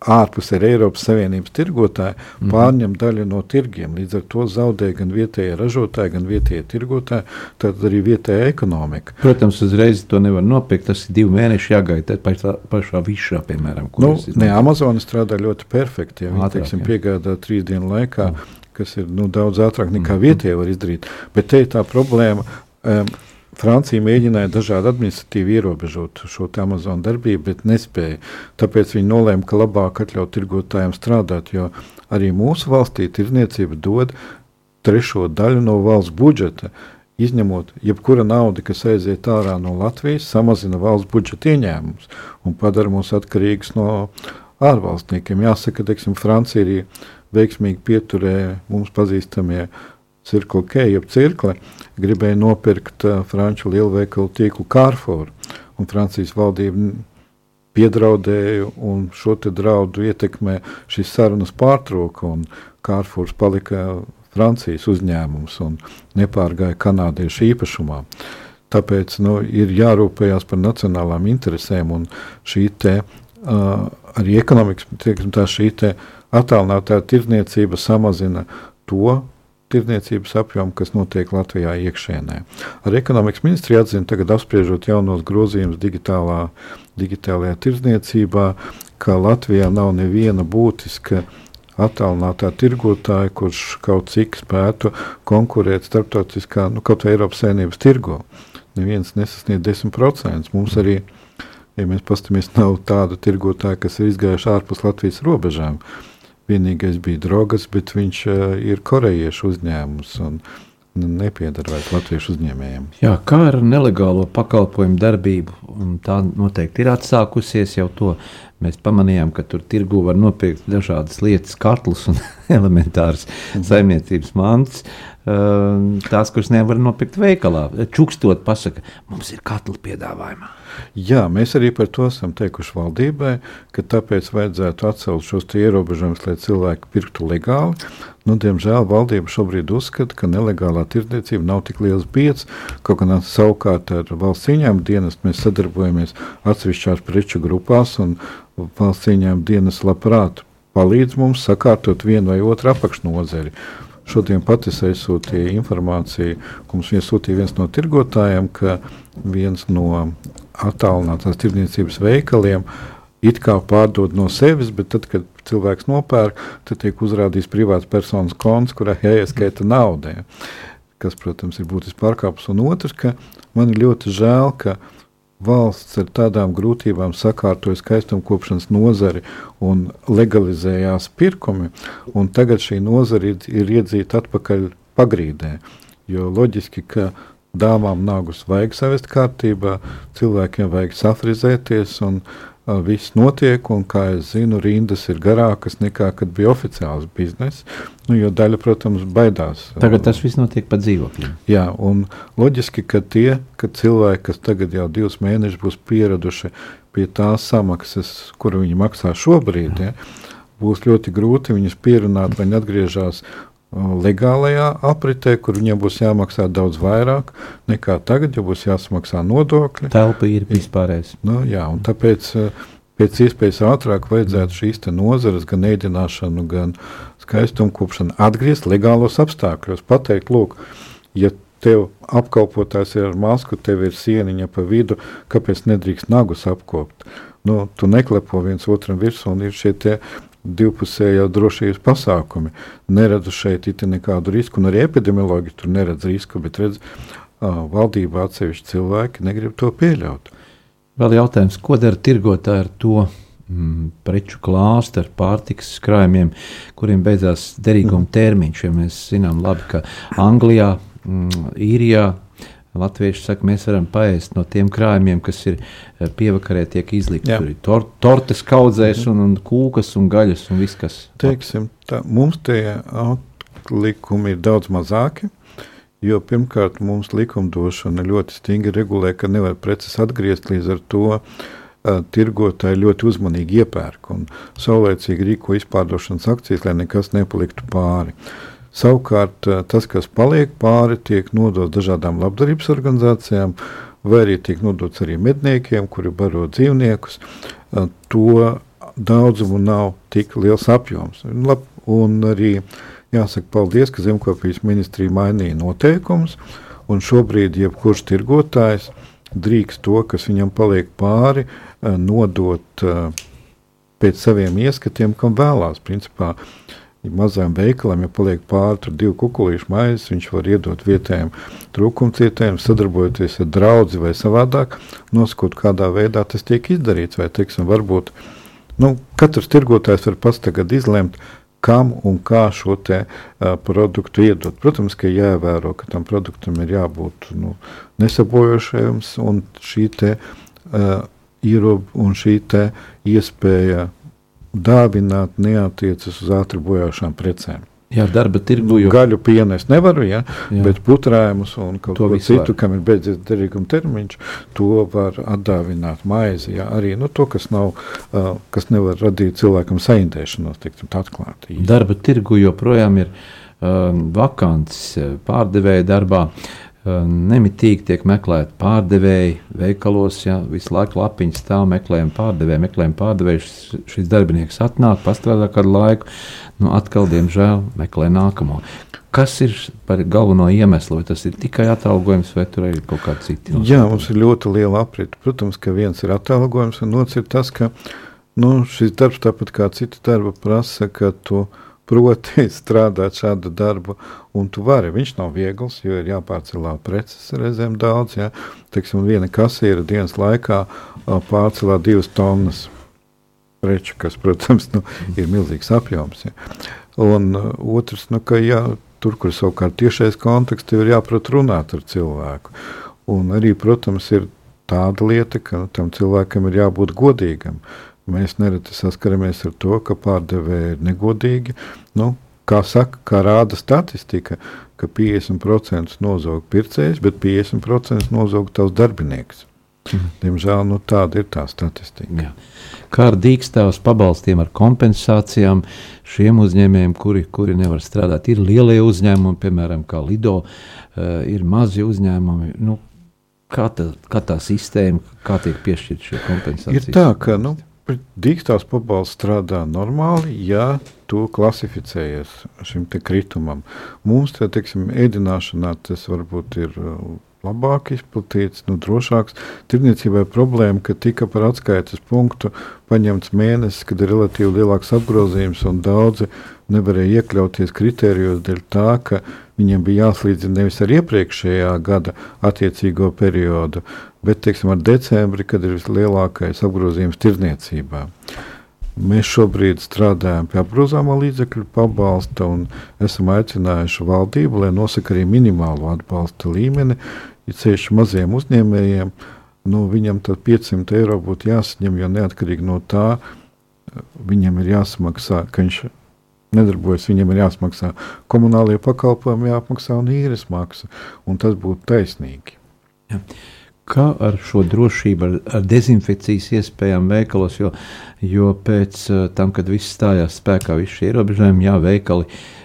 ārpus ir Eiropas Savienības tirgotāji, mm -hmm. pārņem daļu no tirgiem. Līdz ar to zaudē gan vietējie ražotāji, gan vietējie tirgotāji, tad arī vietējā ekonomika. Protams, uzreiz to nevar nopirkt. Tas ir divi mēneši jāgaida pašā, pašā višā, piemēram. Nu, ne, Amazon strādā ļoti perfekti. Ja viņi teiksim, piegādā trīs dienu laikā, mm. kas ir nu, daudz ātrāk nekā mm. vietējie var izdarīt. Bet te ir tā problēma. Um, Francija mēģināja dažādi administratīvi ierobežot šo Amazon darbību, bet nespēja. Tāpēc viņi nolēma, ka labāk atļaut tirgotājiem strādāt, jo arī mūsu valstī tirniecība dod trešo daļu no valsts budžeta. Izņemot jebkura nauda, kas aiziet ārā no Latvijas, samazina valsts budžeta ieņēmumus un padara mūs atkarīgus no ārvalstniekiem. Jāsaka, ka Francija arī veiksmīgi pieturēja mums pazīstamie Cirkla K, jeb cirkli, gribēja nopirkt uh, franču lielveikalu tīklu Carrefour. Un Francijas valdība piedraudēja, un šo draudu ietekmē šīs sarunas pārtrauka, Carrefour palika Francijas uzņēmums un nepārgāja kanādiešu īpašumā. Tāpēc nu, ir jārūpējas par nacionālām interesēm, un šī te, uh, arī ekonomikas tieksim, tā, šī attālinātā tirdzniecība samazina to tirdzniecības apjomu, kas notiek Latvijā iekšēnē. Ar ekonomikas ministriju atzina, tagad apspriežot jaunos grozījumus digitālā, digitālajā tirdzniecībā, ka Latvijā nav neviena būtiska attālinātā tirgotāja, kurš kaut cik spētu konkurēt starptautiskā, nu, kaut vai Eiropas saimnības tirgo. Neviens nesasniedz 10%. Mums arī, ja mēs paskatāmies, nav tādu tirgotāju, kas ir izgājuši ārpus Latvijas robežām. Vienīgais bija drogas, bet viņš uh, ir korejiešu uzņēmums. Un, nepiedara vairs latviešu uzņēmējiem. Jā, kā ar nelegālo pakalpojumu darbību, tā noteikti ir atsākusies jau to. Mēs pamanījām, ka tur tirgu var nopirkt dažādas lietas, katlus un elementāras mhm. saimniecības mantas. Tās, kuras nevar nopirkt veikalā, čukstot, pasaka, mums ir katli piedāvājumā. Jā, mēs arī par to esam teikuši valdībai, ka tāpēc vajadzētu atcelt šos ierobežojumus, lai cilvēki pirktu legāli. Nu, diemžēl valdība šobrīd uzskata, ka nelegālā tirdzniecība nav tik liels biedrs. Kaut gan savukārt ar valsts ieņēmumu dienestu mēs sadarbojamies atsevišķās preču grupās, un valsts ieņēmuma dienas labprāt palīdz mums sakārtot vienu vai otru apakšnodari. Šodien pat es aizsūtīju informāciju, ko mums iesūtīja viens no tirgotājiem, ka viens no attālinātās tirdzniecības veikaliem it kā pārdod no sevis, bet tad, kad cilvēks nopērk, tad tiek uzrādīts privāts personas konts, kurā jāieskaita nauda. Ja, kas, protams, ir būtisks pārkāpums. Un otrs, ka man ir ļoti žēl, ka valsts ar tādām grūtībām sakārtoja skaistumkopšanas nozari un legalizējās pirkumi, un tagad šī nozara ir, ir iedzīta atpakaļ pagrīdē. Jo loģiski, ka dāmām nagus vajag savest kārtībā, cilvēkiem vajag safrizēties, un viss notiek, un, kā es zinu, rindas ir garākas nekā, kad bija oficiāls bizness, nu, jo daļa, protams, baidās. Tagad tas viss notiek pa dzīvokļiem. Jā, un loģiski, ka tie, ka cilvēki, kas tagad jau divus mēnešus būs pieraduši pie tās samaksas, kuru viņi maksā šobrīd, ja, būs ļoti grūti viņus pierunāt, lai viņi atgriežas legālajā apritē, kur viņiem būs jāmaksā daudz vairāk nekā tagad, jo būs jāsamaksā nodokļi. Telpa ir vispārējais. Nu, jā, un tāpēc pēc iespējas ātrāk vajadzētu šīs nozares, gan ēdināšanu, gan skaistumkopšanu atgriezt legālos apstākļos. Pateikt, lūk, ja tev apkalpotājs ir ar masku, tev ir sieniņa pa vidu, kāpēc nedrīkst nagus apkopt? Nu, tu neklepo viens otram virsū un ir šie divpusējā drošības pasākumi. Neredzu šeit nekādu risku, un arī epidemiologi tur neredz risku, bet redz, uh, valdība atsevišķi cilvēki negrib to pieļaut. Vēl jautājums, ko dara tirgotāji ar to mm, preču klāstu, ar pārtikas krājumiem, kuriem beidzās derīguma mm. termiņš. Ja mēs zinām labi, ka Anglijā, mm, Īrijā, Latvieši saka, mēs varam paēst no tiem krājumiem, kas ir eh, pievakarē, tiek izlikti. Tur ir tor tortes kaudzēs, un, un kūkas, un gaļas, un viss, kas. Teiksim, tā, mums tie likumi ir daudz mazāki. Jo pirmkārt, mums likumdošana ļoti stingri regulē, ka nevar preces atgriezt līdz ar to. Uh, tirgotāji ļoti uzmanīgi iepērk un saulēcīgi rīko izpārdošanas akcijas, lai nekas nepaliktu pāri. Uh, Savukārt eh, tas, kas paliek pāri, tiek nodots dažādām labdarības organizācijām, vai arī tiek nodots arī medniekiem, kuri baro dzīvniekus. Eh, to daudzumu nav tik liels apjoms. Lab, un arī jāsaka paldies, ka Zemkopijas ministrija mainīja noteikumus, un šobrīd jebkurš tirgotājs drīkst to, kas viņam paliek pāri, eh, nodot pēc saviem ieskatiem, kam vēlās. Principā, uh, mazām veikalām, ja paliek pāri divu kukurūzu maizi, viņš var iedot vietējiem trūkumcietējiem, sadarbojoties ar draugu vai savādāk, nosakot, kādā veidā tas tiek izdarīts. Vai, teiksim, varbūt nu, katrs tirgotājs var pats tagad izlemt, kam un kā šo te, uh, produktu iedot. Protams, ka jāievēro, ka tam produktam ir jābūt nu, nesabojošajam, un šī te, uh, ierob, un šī iespēja dāvināt neatiecas uz ātri bojāšām precēm. Jā, darba tirgu jau gaļu pienu es nevaru, ja, jā. bet putrējumus un kaut to ko citu, var. kam ir beidzies derīguma termiņš, to var atdāvināt maizi. Ja, arī nu, to, kas, nav, uh, kas nevar radīt cilvēkam saindēšanos, teiksim, atklāti. Darba tirgu joprojām ir um, vakants pārdevēja darbā. Uh, nemitīgi tiek meklēti pārdevēji veikalos, ja visu laiku lapiņas stāv, meklējam pārdevēju, meklējam pārdevēju. Šis, šis darbinieks atnāk, pastrādā kādu laiku, nu atkal, diemžēl, meklē nākamo. Kas ir par galveno iemeslu? Vai tas ir tikai atalgojums, vai tur ir kaut kāda cita? Jā, mums ir ļoti liela aprita. Protams, ka viens ir atalgojums, un otrs ir tas, ka nu, šis darbs, tāpat kā citi darba, prasa, ka tu esi proti strādāt šādu darbu, un tu vari. Viņš nav viegls, jo ir jāpārcelā preces reizēm daudz. Ja? Teiksim, viena kasiera dienas laikā pārcelā divas tonnas. preču, kas, protams, nu, ir milzīgs apjoms. Ja. Un uh, otrs, nu, ka jā, tur, kur savukārt tiešais konteksts, ir jāprot runāt ar cilvēku. Un arī, protams, ir tāda lieta, ka nu, tam cilvēkam ir jābūt godīgam. Mēs nereti saskaramies ar to, ka pārdevēji ir negodīgi. Nu, kā saka, kā rāda statistika, ka 50% nozog pircējs, bet 50% nozog tavs darbinieks. Mhm. Diemžēl nu, tāda ir tā statistika. Jā. Kā ar dīkstāvus pabalstiem, ar kompensācijām šiem uzņēmējiem, kuri, kuri nevar strādāt? Ir lielie uzņēmumi, piemēram, kā Lido, uh, ir mazi uzņēmumi. Nu, kā, tā, kā tā sistēma, kā tiek piešķirta šī kompensācija? Ir tā, ka nu, dīkstāvs pabalsts strādā normāli, ja tu klasificējies šim kritumam. Mums, te, teiksim, ēdināšanā tas varbūt ir labāk izplatīts, nu, drošāks. Tirniecībai problēma, ka tika par atskaites punktu paņemts mēnesis, kad ir relatīvi lielāks apgrozījums, un daudzi nevarēja iekļauties kritērijos dēļ tā, ka viņiem bija jāslīdzina nevis ar iepriekšējā gada attiecīgo periodu, bet teiksim, ar decembri, kad ir vislielākais apgrozījums tirniecībā. Mēs šobrīd strādājam pie apgrozāmā līdzekļu pabalsta un esam aicinājuši valdību, lai nosaka arī minimālo atbalsta līmeni, ja ceļš maziem uzņēmējiem, nu, viņam tad 500 eiro būtu jāsaņem, jo neatkarīgi no tā viņam ir jāsamaksā, ka viņš nedarbojas, viņam ir jāsmaksā komunālie pakalpojumi, jāapmaksā un īres maksa, un tas būtu taisnīgi. Ja. Kā ar šo drošību, ar, ar dezinfekcijas iespējām veikalos, jo, jo pēc tam, kad viss stājās spēkā, visi šie ierobežojumi, jā, veikali uh, Eh,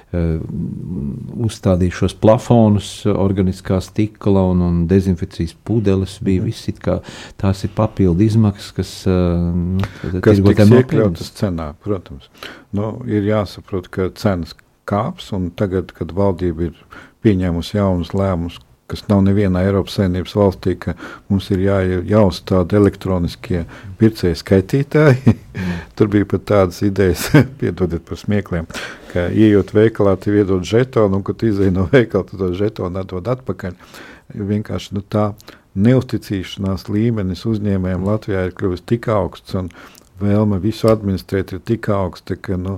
uzstādīja šos plafonus, organiskā stikla un, un dezinfekcijas pudeles. Bija mm. viss, kā, tās ir papildu izmaksas, kas, eh, nu, kas tiks iekļautas cenā. Protams, nu, ir jāsaprot, ka cenas kāps, un tagad, kad valdība ir pieņēmusi jaunus lēmumus, kas nav nevienā Eiropas Savienības valstī, ka mums ir jā, jāuzstāda elektroniskie pircēju skaitītāji. Tur bija pat tādas idejas, piedodiet par smiekliem, ka ieejot veikalā, tu iedod žetonu, un, kad izēj no veikala, tu to žetonu atdod atpakaļ. Vienkārši nu, tā neusticīšanās līmenis uzņēmējiem Latvijā ir kļuvis tik augsts, un vēlme visu administrēt ir tik augsta, ka nu,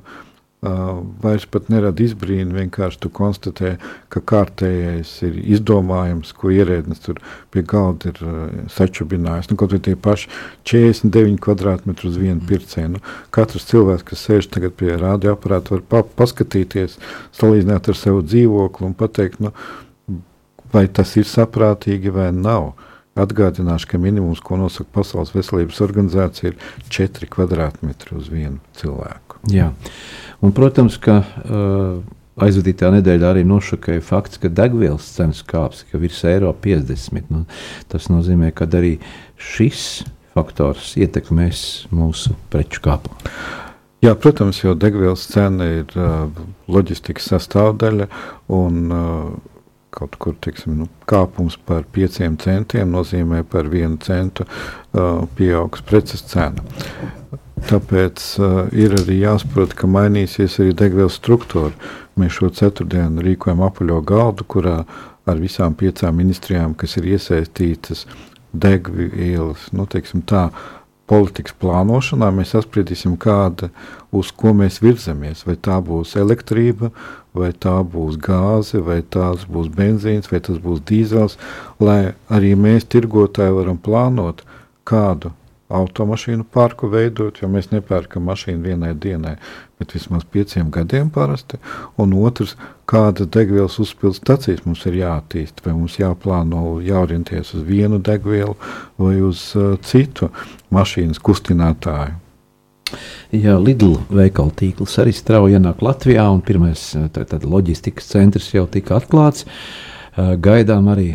vairs pat nerada izbrīnu. Vienkārši tu konstatē, ka kārtējais ir izdomājums, ko ierēdnis tur pie galda ir uh, sačubinājis. Nu, kaut arī tie paši 49 kvadrātmetri uz vienu pircēju. Nu, katrs cilvēks, kas sēž tagad pie radioaparāta, var pa paskatīties, salīdzināt ar savu dzīvokli un pateikt, nu, vai tas ir saprātīgi vai nav. Atgādināšu, ka minimums, ko nosaka Pasaules veselības organizācija, ir 4 kvadrātmetri uz vienu cilvēku. Jā. Un, protams, ka uh, aizvadītā nedēļā arī nošokēja fakts, ka degvielas cenas kāps, virs eiro 50. Nu, tas nozīmē, ka arī šis faktors ietekmēs mūsu preču kāpumu. Jā, protams, jau degvielas cena ir uh, loģistikas sastāvdaļa un uh, kaut kur tiksim, nu, kāpums par 5 centiem nozīmē par 1 centu uh, pieaugs preces cena. Tāpēc uh, ir arī jāsaprot, ka mainīsies arī degvielas struktūra. Mēs šo ceturtdienu rīkojam apaļo galdu, kurā ar visām piecām ministrijām, kas ir iesaistītas degvielas, nu, tā, politikas plānošanā, mēs apspriedīsim, kāda, uz ko mēs virzamies. Vai tā būs elektrība, vai tā būs gāze, vai tās būs benzīns, vai tas būs dīzels, lai arī mēs, tirgotāji, varam plānot, kādu automašīnu parku veidot, jo mēs nepērkam mašīnu vienai dienai, bet vismaz pieciem gadiem parasti. Un otrs, kādas degvielas uzpildes stacijas mums ir jāattīst, vai mums jāplāno, jāorientējas uz vienu degvielu vai uz uh, citu mašīnas kustinātāju. Jā, Lidl veikalu tīkls arī strauji ienāk Latvijā, un pirmais uh, tā, tā, loģistikas centrs jau tika atklāts. Uh, gaidām arī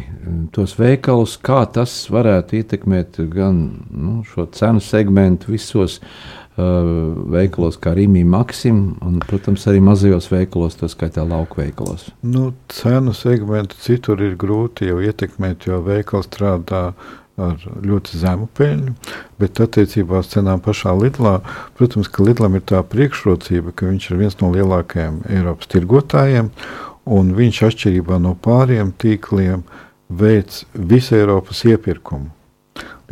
tos veikalus, kā tas varētu ietekmēt gan nu, šo cenu segmentu visos uh, veikalos, kā Rīgā, Maksim, un, protams, arī mazajos veikalos, tā skaitā lauku veikalos. Nu, cenu segmentu citur ir grūti jau ietekmēt, jo veikals strādā ar ļoti zemu peļņu, bet attiecībā uz cenām pašā Lidlā, protams, ka Lidlam ir tā priekšrocība, ka viņš ir viens no lielākajiem Eiropas tirgotājiem, un viņš atšķirībā no pāriem tīkliem veic visu Eiropas iepirkumu.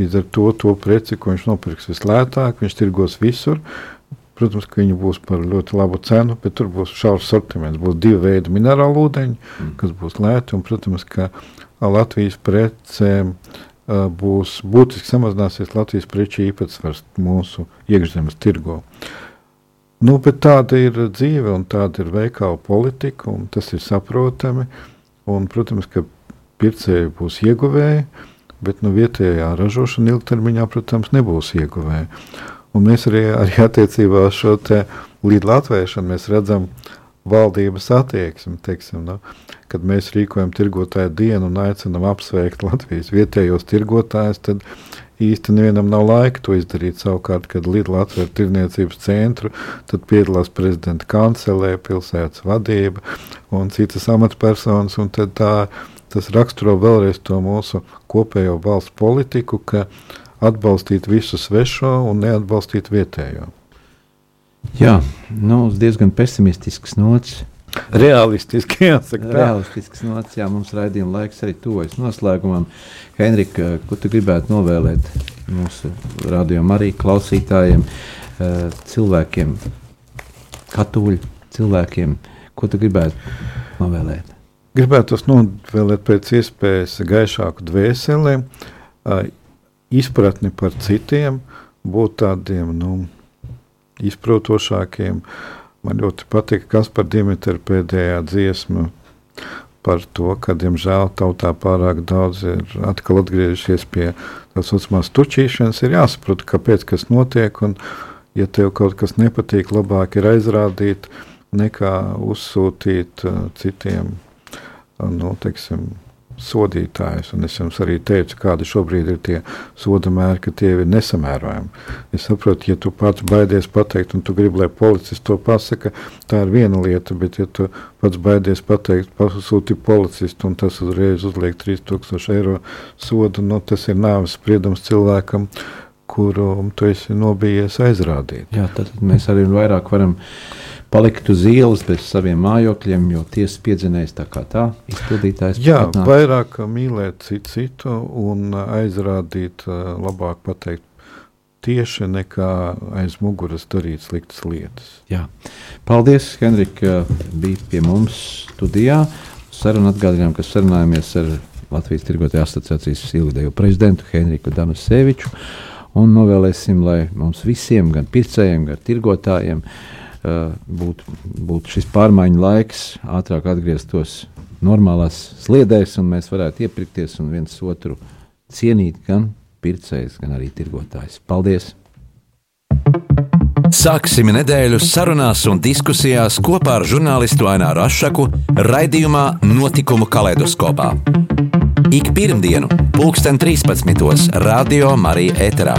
Līdz ar to, to preci, ko viņš nopirks vislētāk, viņš tirgos visur. Protams, ka viņi būs par ļoti labu cenu, bet tur būs šaurs sortiments. Būs divi veidi minerālu ūdeņi, mm. kas būs lēti, un, protams, ka Latvijas precēm uh, būs būtiski samazināsies Latvijas preču īpatsvars mūsu iekšzemes tirgo. Nu, bet tāda ir dzīve un tāda ir veikala politika, un tas ir saprotami. Un, protams, ka pircēji būs ieguvēji, bet nu, vietējā ražošana ilgtermiņā, protams, nebūs ieguvēja. Un mēs arī, arī attiecībā uz šo līdz latvēšanu redzam valdības attieksmi. Teiksim, nu, kad mēs rīkojam tirgotāju dienu un aicinām apsveikt Latvijas vietējos tirgotājus, tad īsti nevienam nav laika to izdarīt. Savukārt, kad Lidla atver tirniecības centru, tad piedalās prezidenta kancelē, pilsētas vadība un citas amatpersonas. Un tā, tas raksturo vēlreiz to mūsu kopējo valsts politiku, ka atbalstīt visu svešo un neatbalstīt vietējo. Jā, nu, uz diezgan pesimistisks nots. Realistiski, jāsaka. Tā. Realistisks nots, jā, mums raidījuma laiks arī tuvojas noslēgumam. Henrika, ko tu gribētu novēlēt mūsu rādījumam arī klausītājiem, eh, cilvēkiem, katoļu cilvēkiem, ko tu gribētu novēlēt? Gribētu novēlēt pēc iespējas gaišāku dvēseli, izpratni par citiem, būt tādiem nu, izprotošākiem. Man ļoti patīk, kas par Dimitru pēdējā dziesma par to, ka, diemžēl, tautā pārāk daudz ir atkal atgriežies pie tā saucamās tučīšanas. Ir jāsaprot, kāpēc tas notiek, un, ja tev kaut kas nepatīk, labāk ir aizrādīt, nekā uzsūtīt uh, citiem, uh, nu, teiksim, sodītājus. Un es jums arī teicu, kādi šobrīd ir tie soda mēri, ka tie ir nesamērojami. Es saprotu, ja tu pats baidies pateikt, un tu gribi, lai policists to pasaka, tā ir viena lieta, bet ja tu pats baidies pateikt, pasūti policistu, un tas uzreiz uzliek 3000 eiro sodu, nu, tas ir nāves spriedums cilvēkam, kuru tu esi nobijies aizrādīt. Jā, tad mēs arī vairāk varam palikt uz ielas bez saviem mājokļiem, jo tiesas piedzinējis tā kā tā, izpildītājs. Jā, patnāk. vairāk mīlēt citu citu un aizrādīt, labāk pateikt tieši nekā aiz muguras darīt sliktas lietas. Jā. Paldies, Henrika, bija pie mums studijā. Sarunu atgādinājām, ka sarunājamies ar Latvijas Tirgotāju asociācijas ilgadējo prezidentu Henriku Danuseviču un novēlēsim, lai mums visiem, gan pircējiem, gan tirgotājiem, uh, būtu būt šis pārmaiņu laiks, ātrāk atgrieztos normālās sliedēs, un mēs varētu iepirkties un viens otru cienīt, gan pircējs, gan arī tirgotājs. Paldies! Sāksim nedēļu sarunās un diskusijās kopā ar žurnālistu Aināru Rošu, raidījumā Notikumu kaleidoskopā. Ik pirmdienu, pulksten 13. Radio Marija Eterā.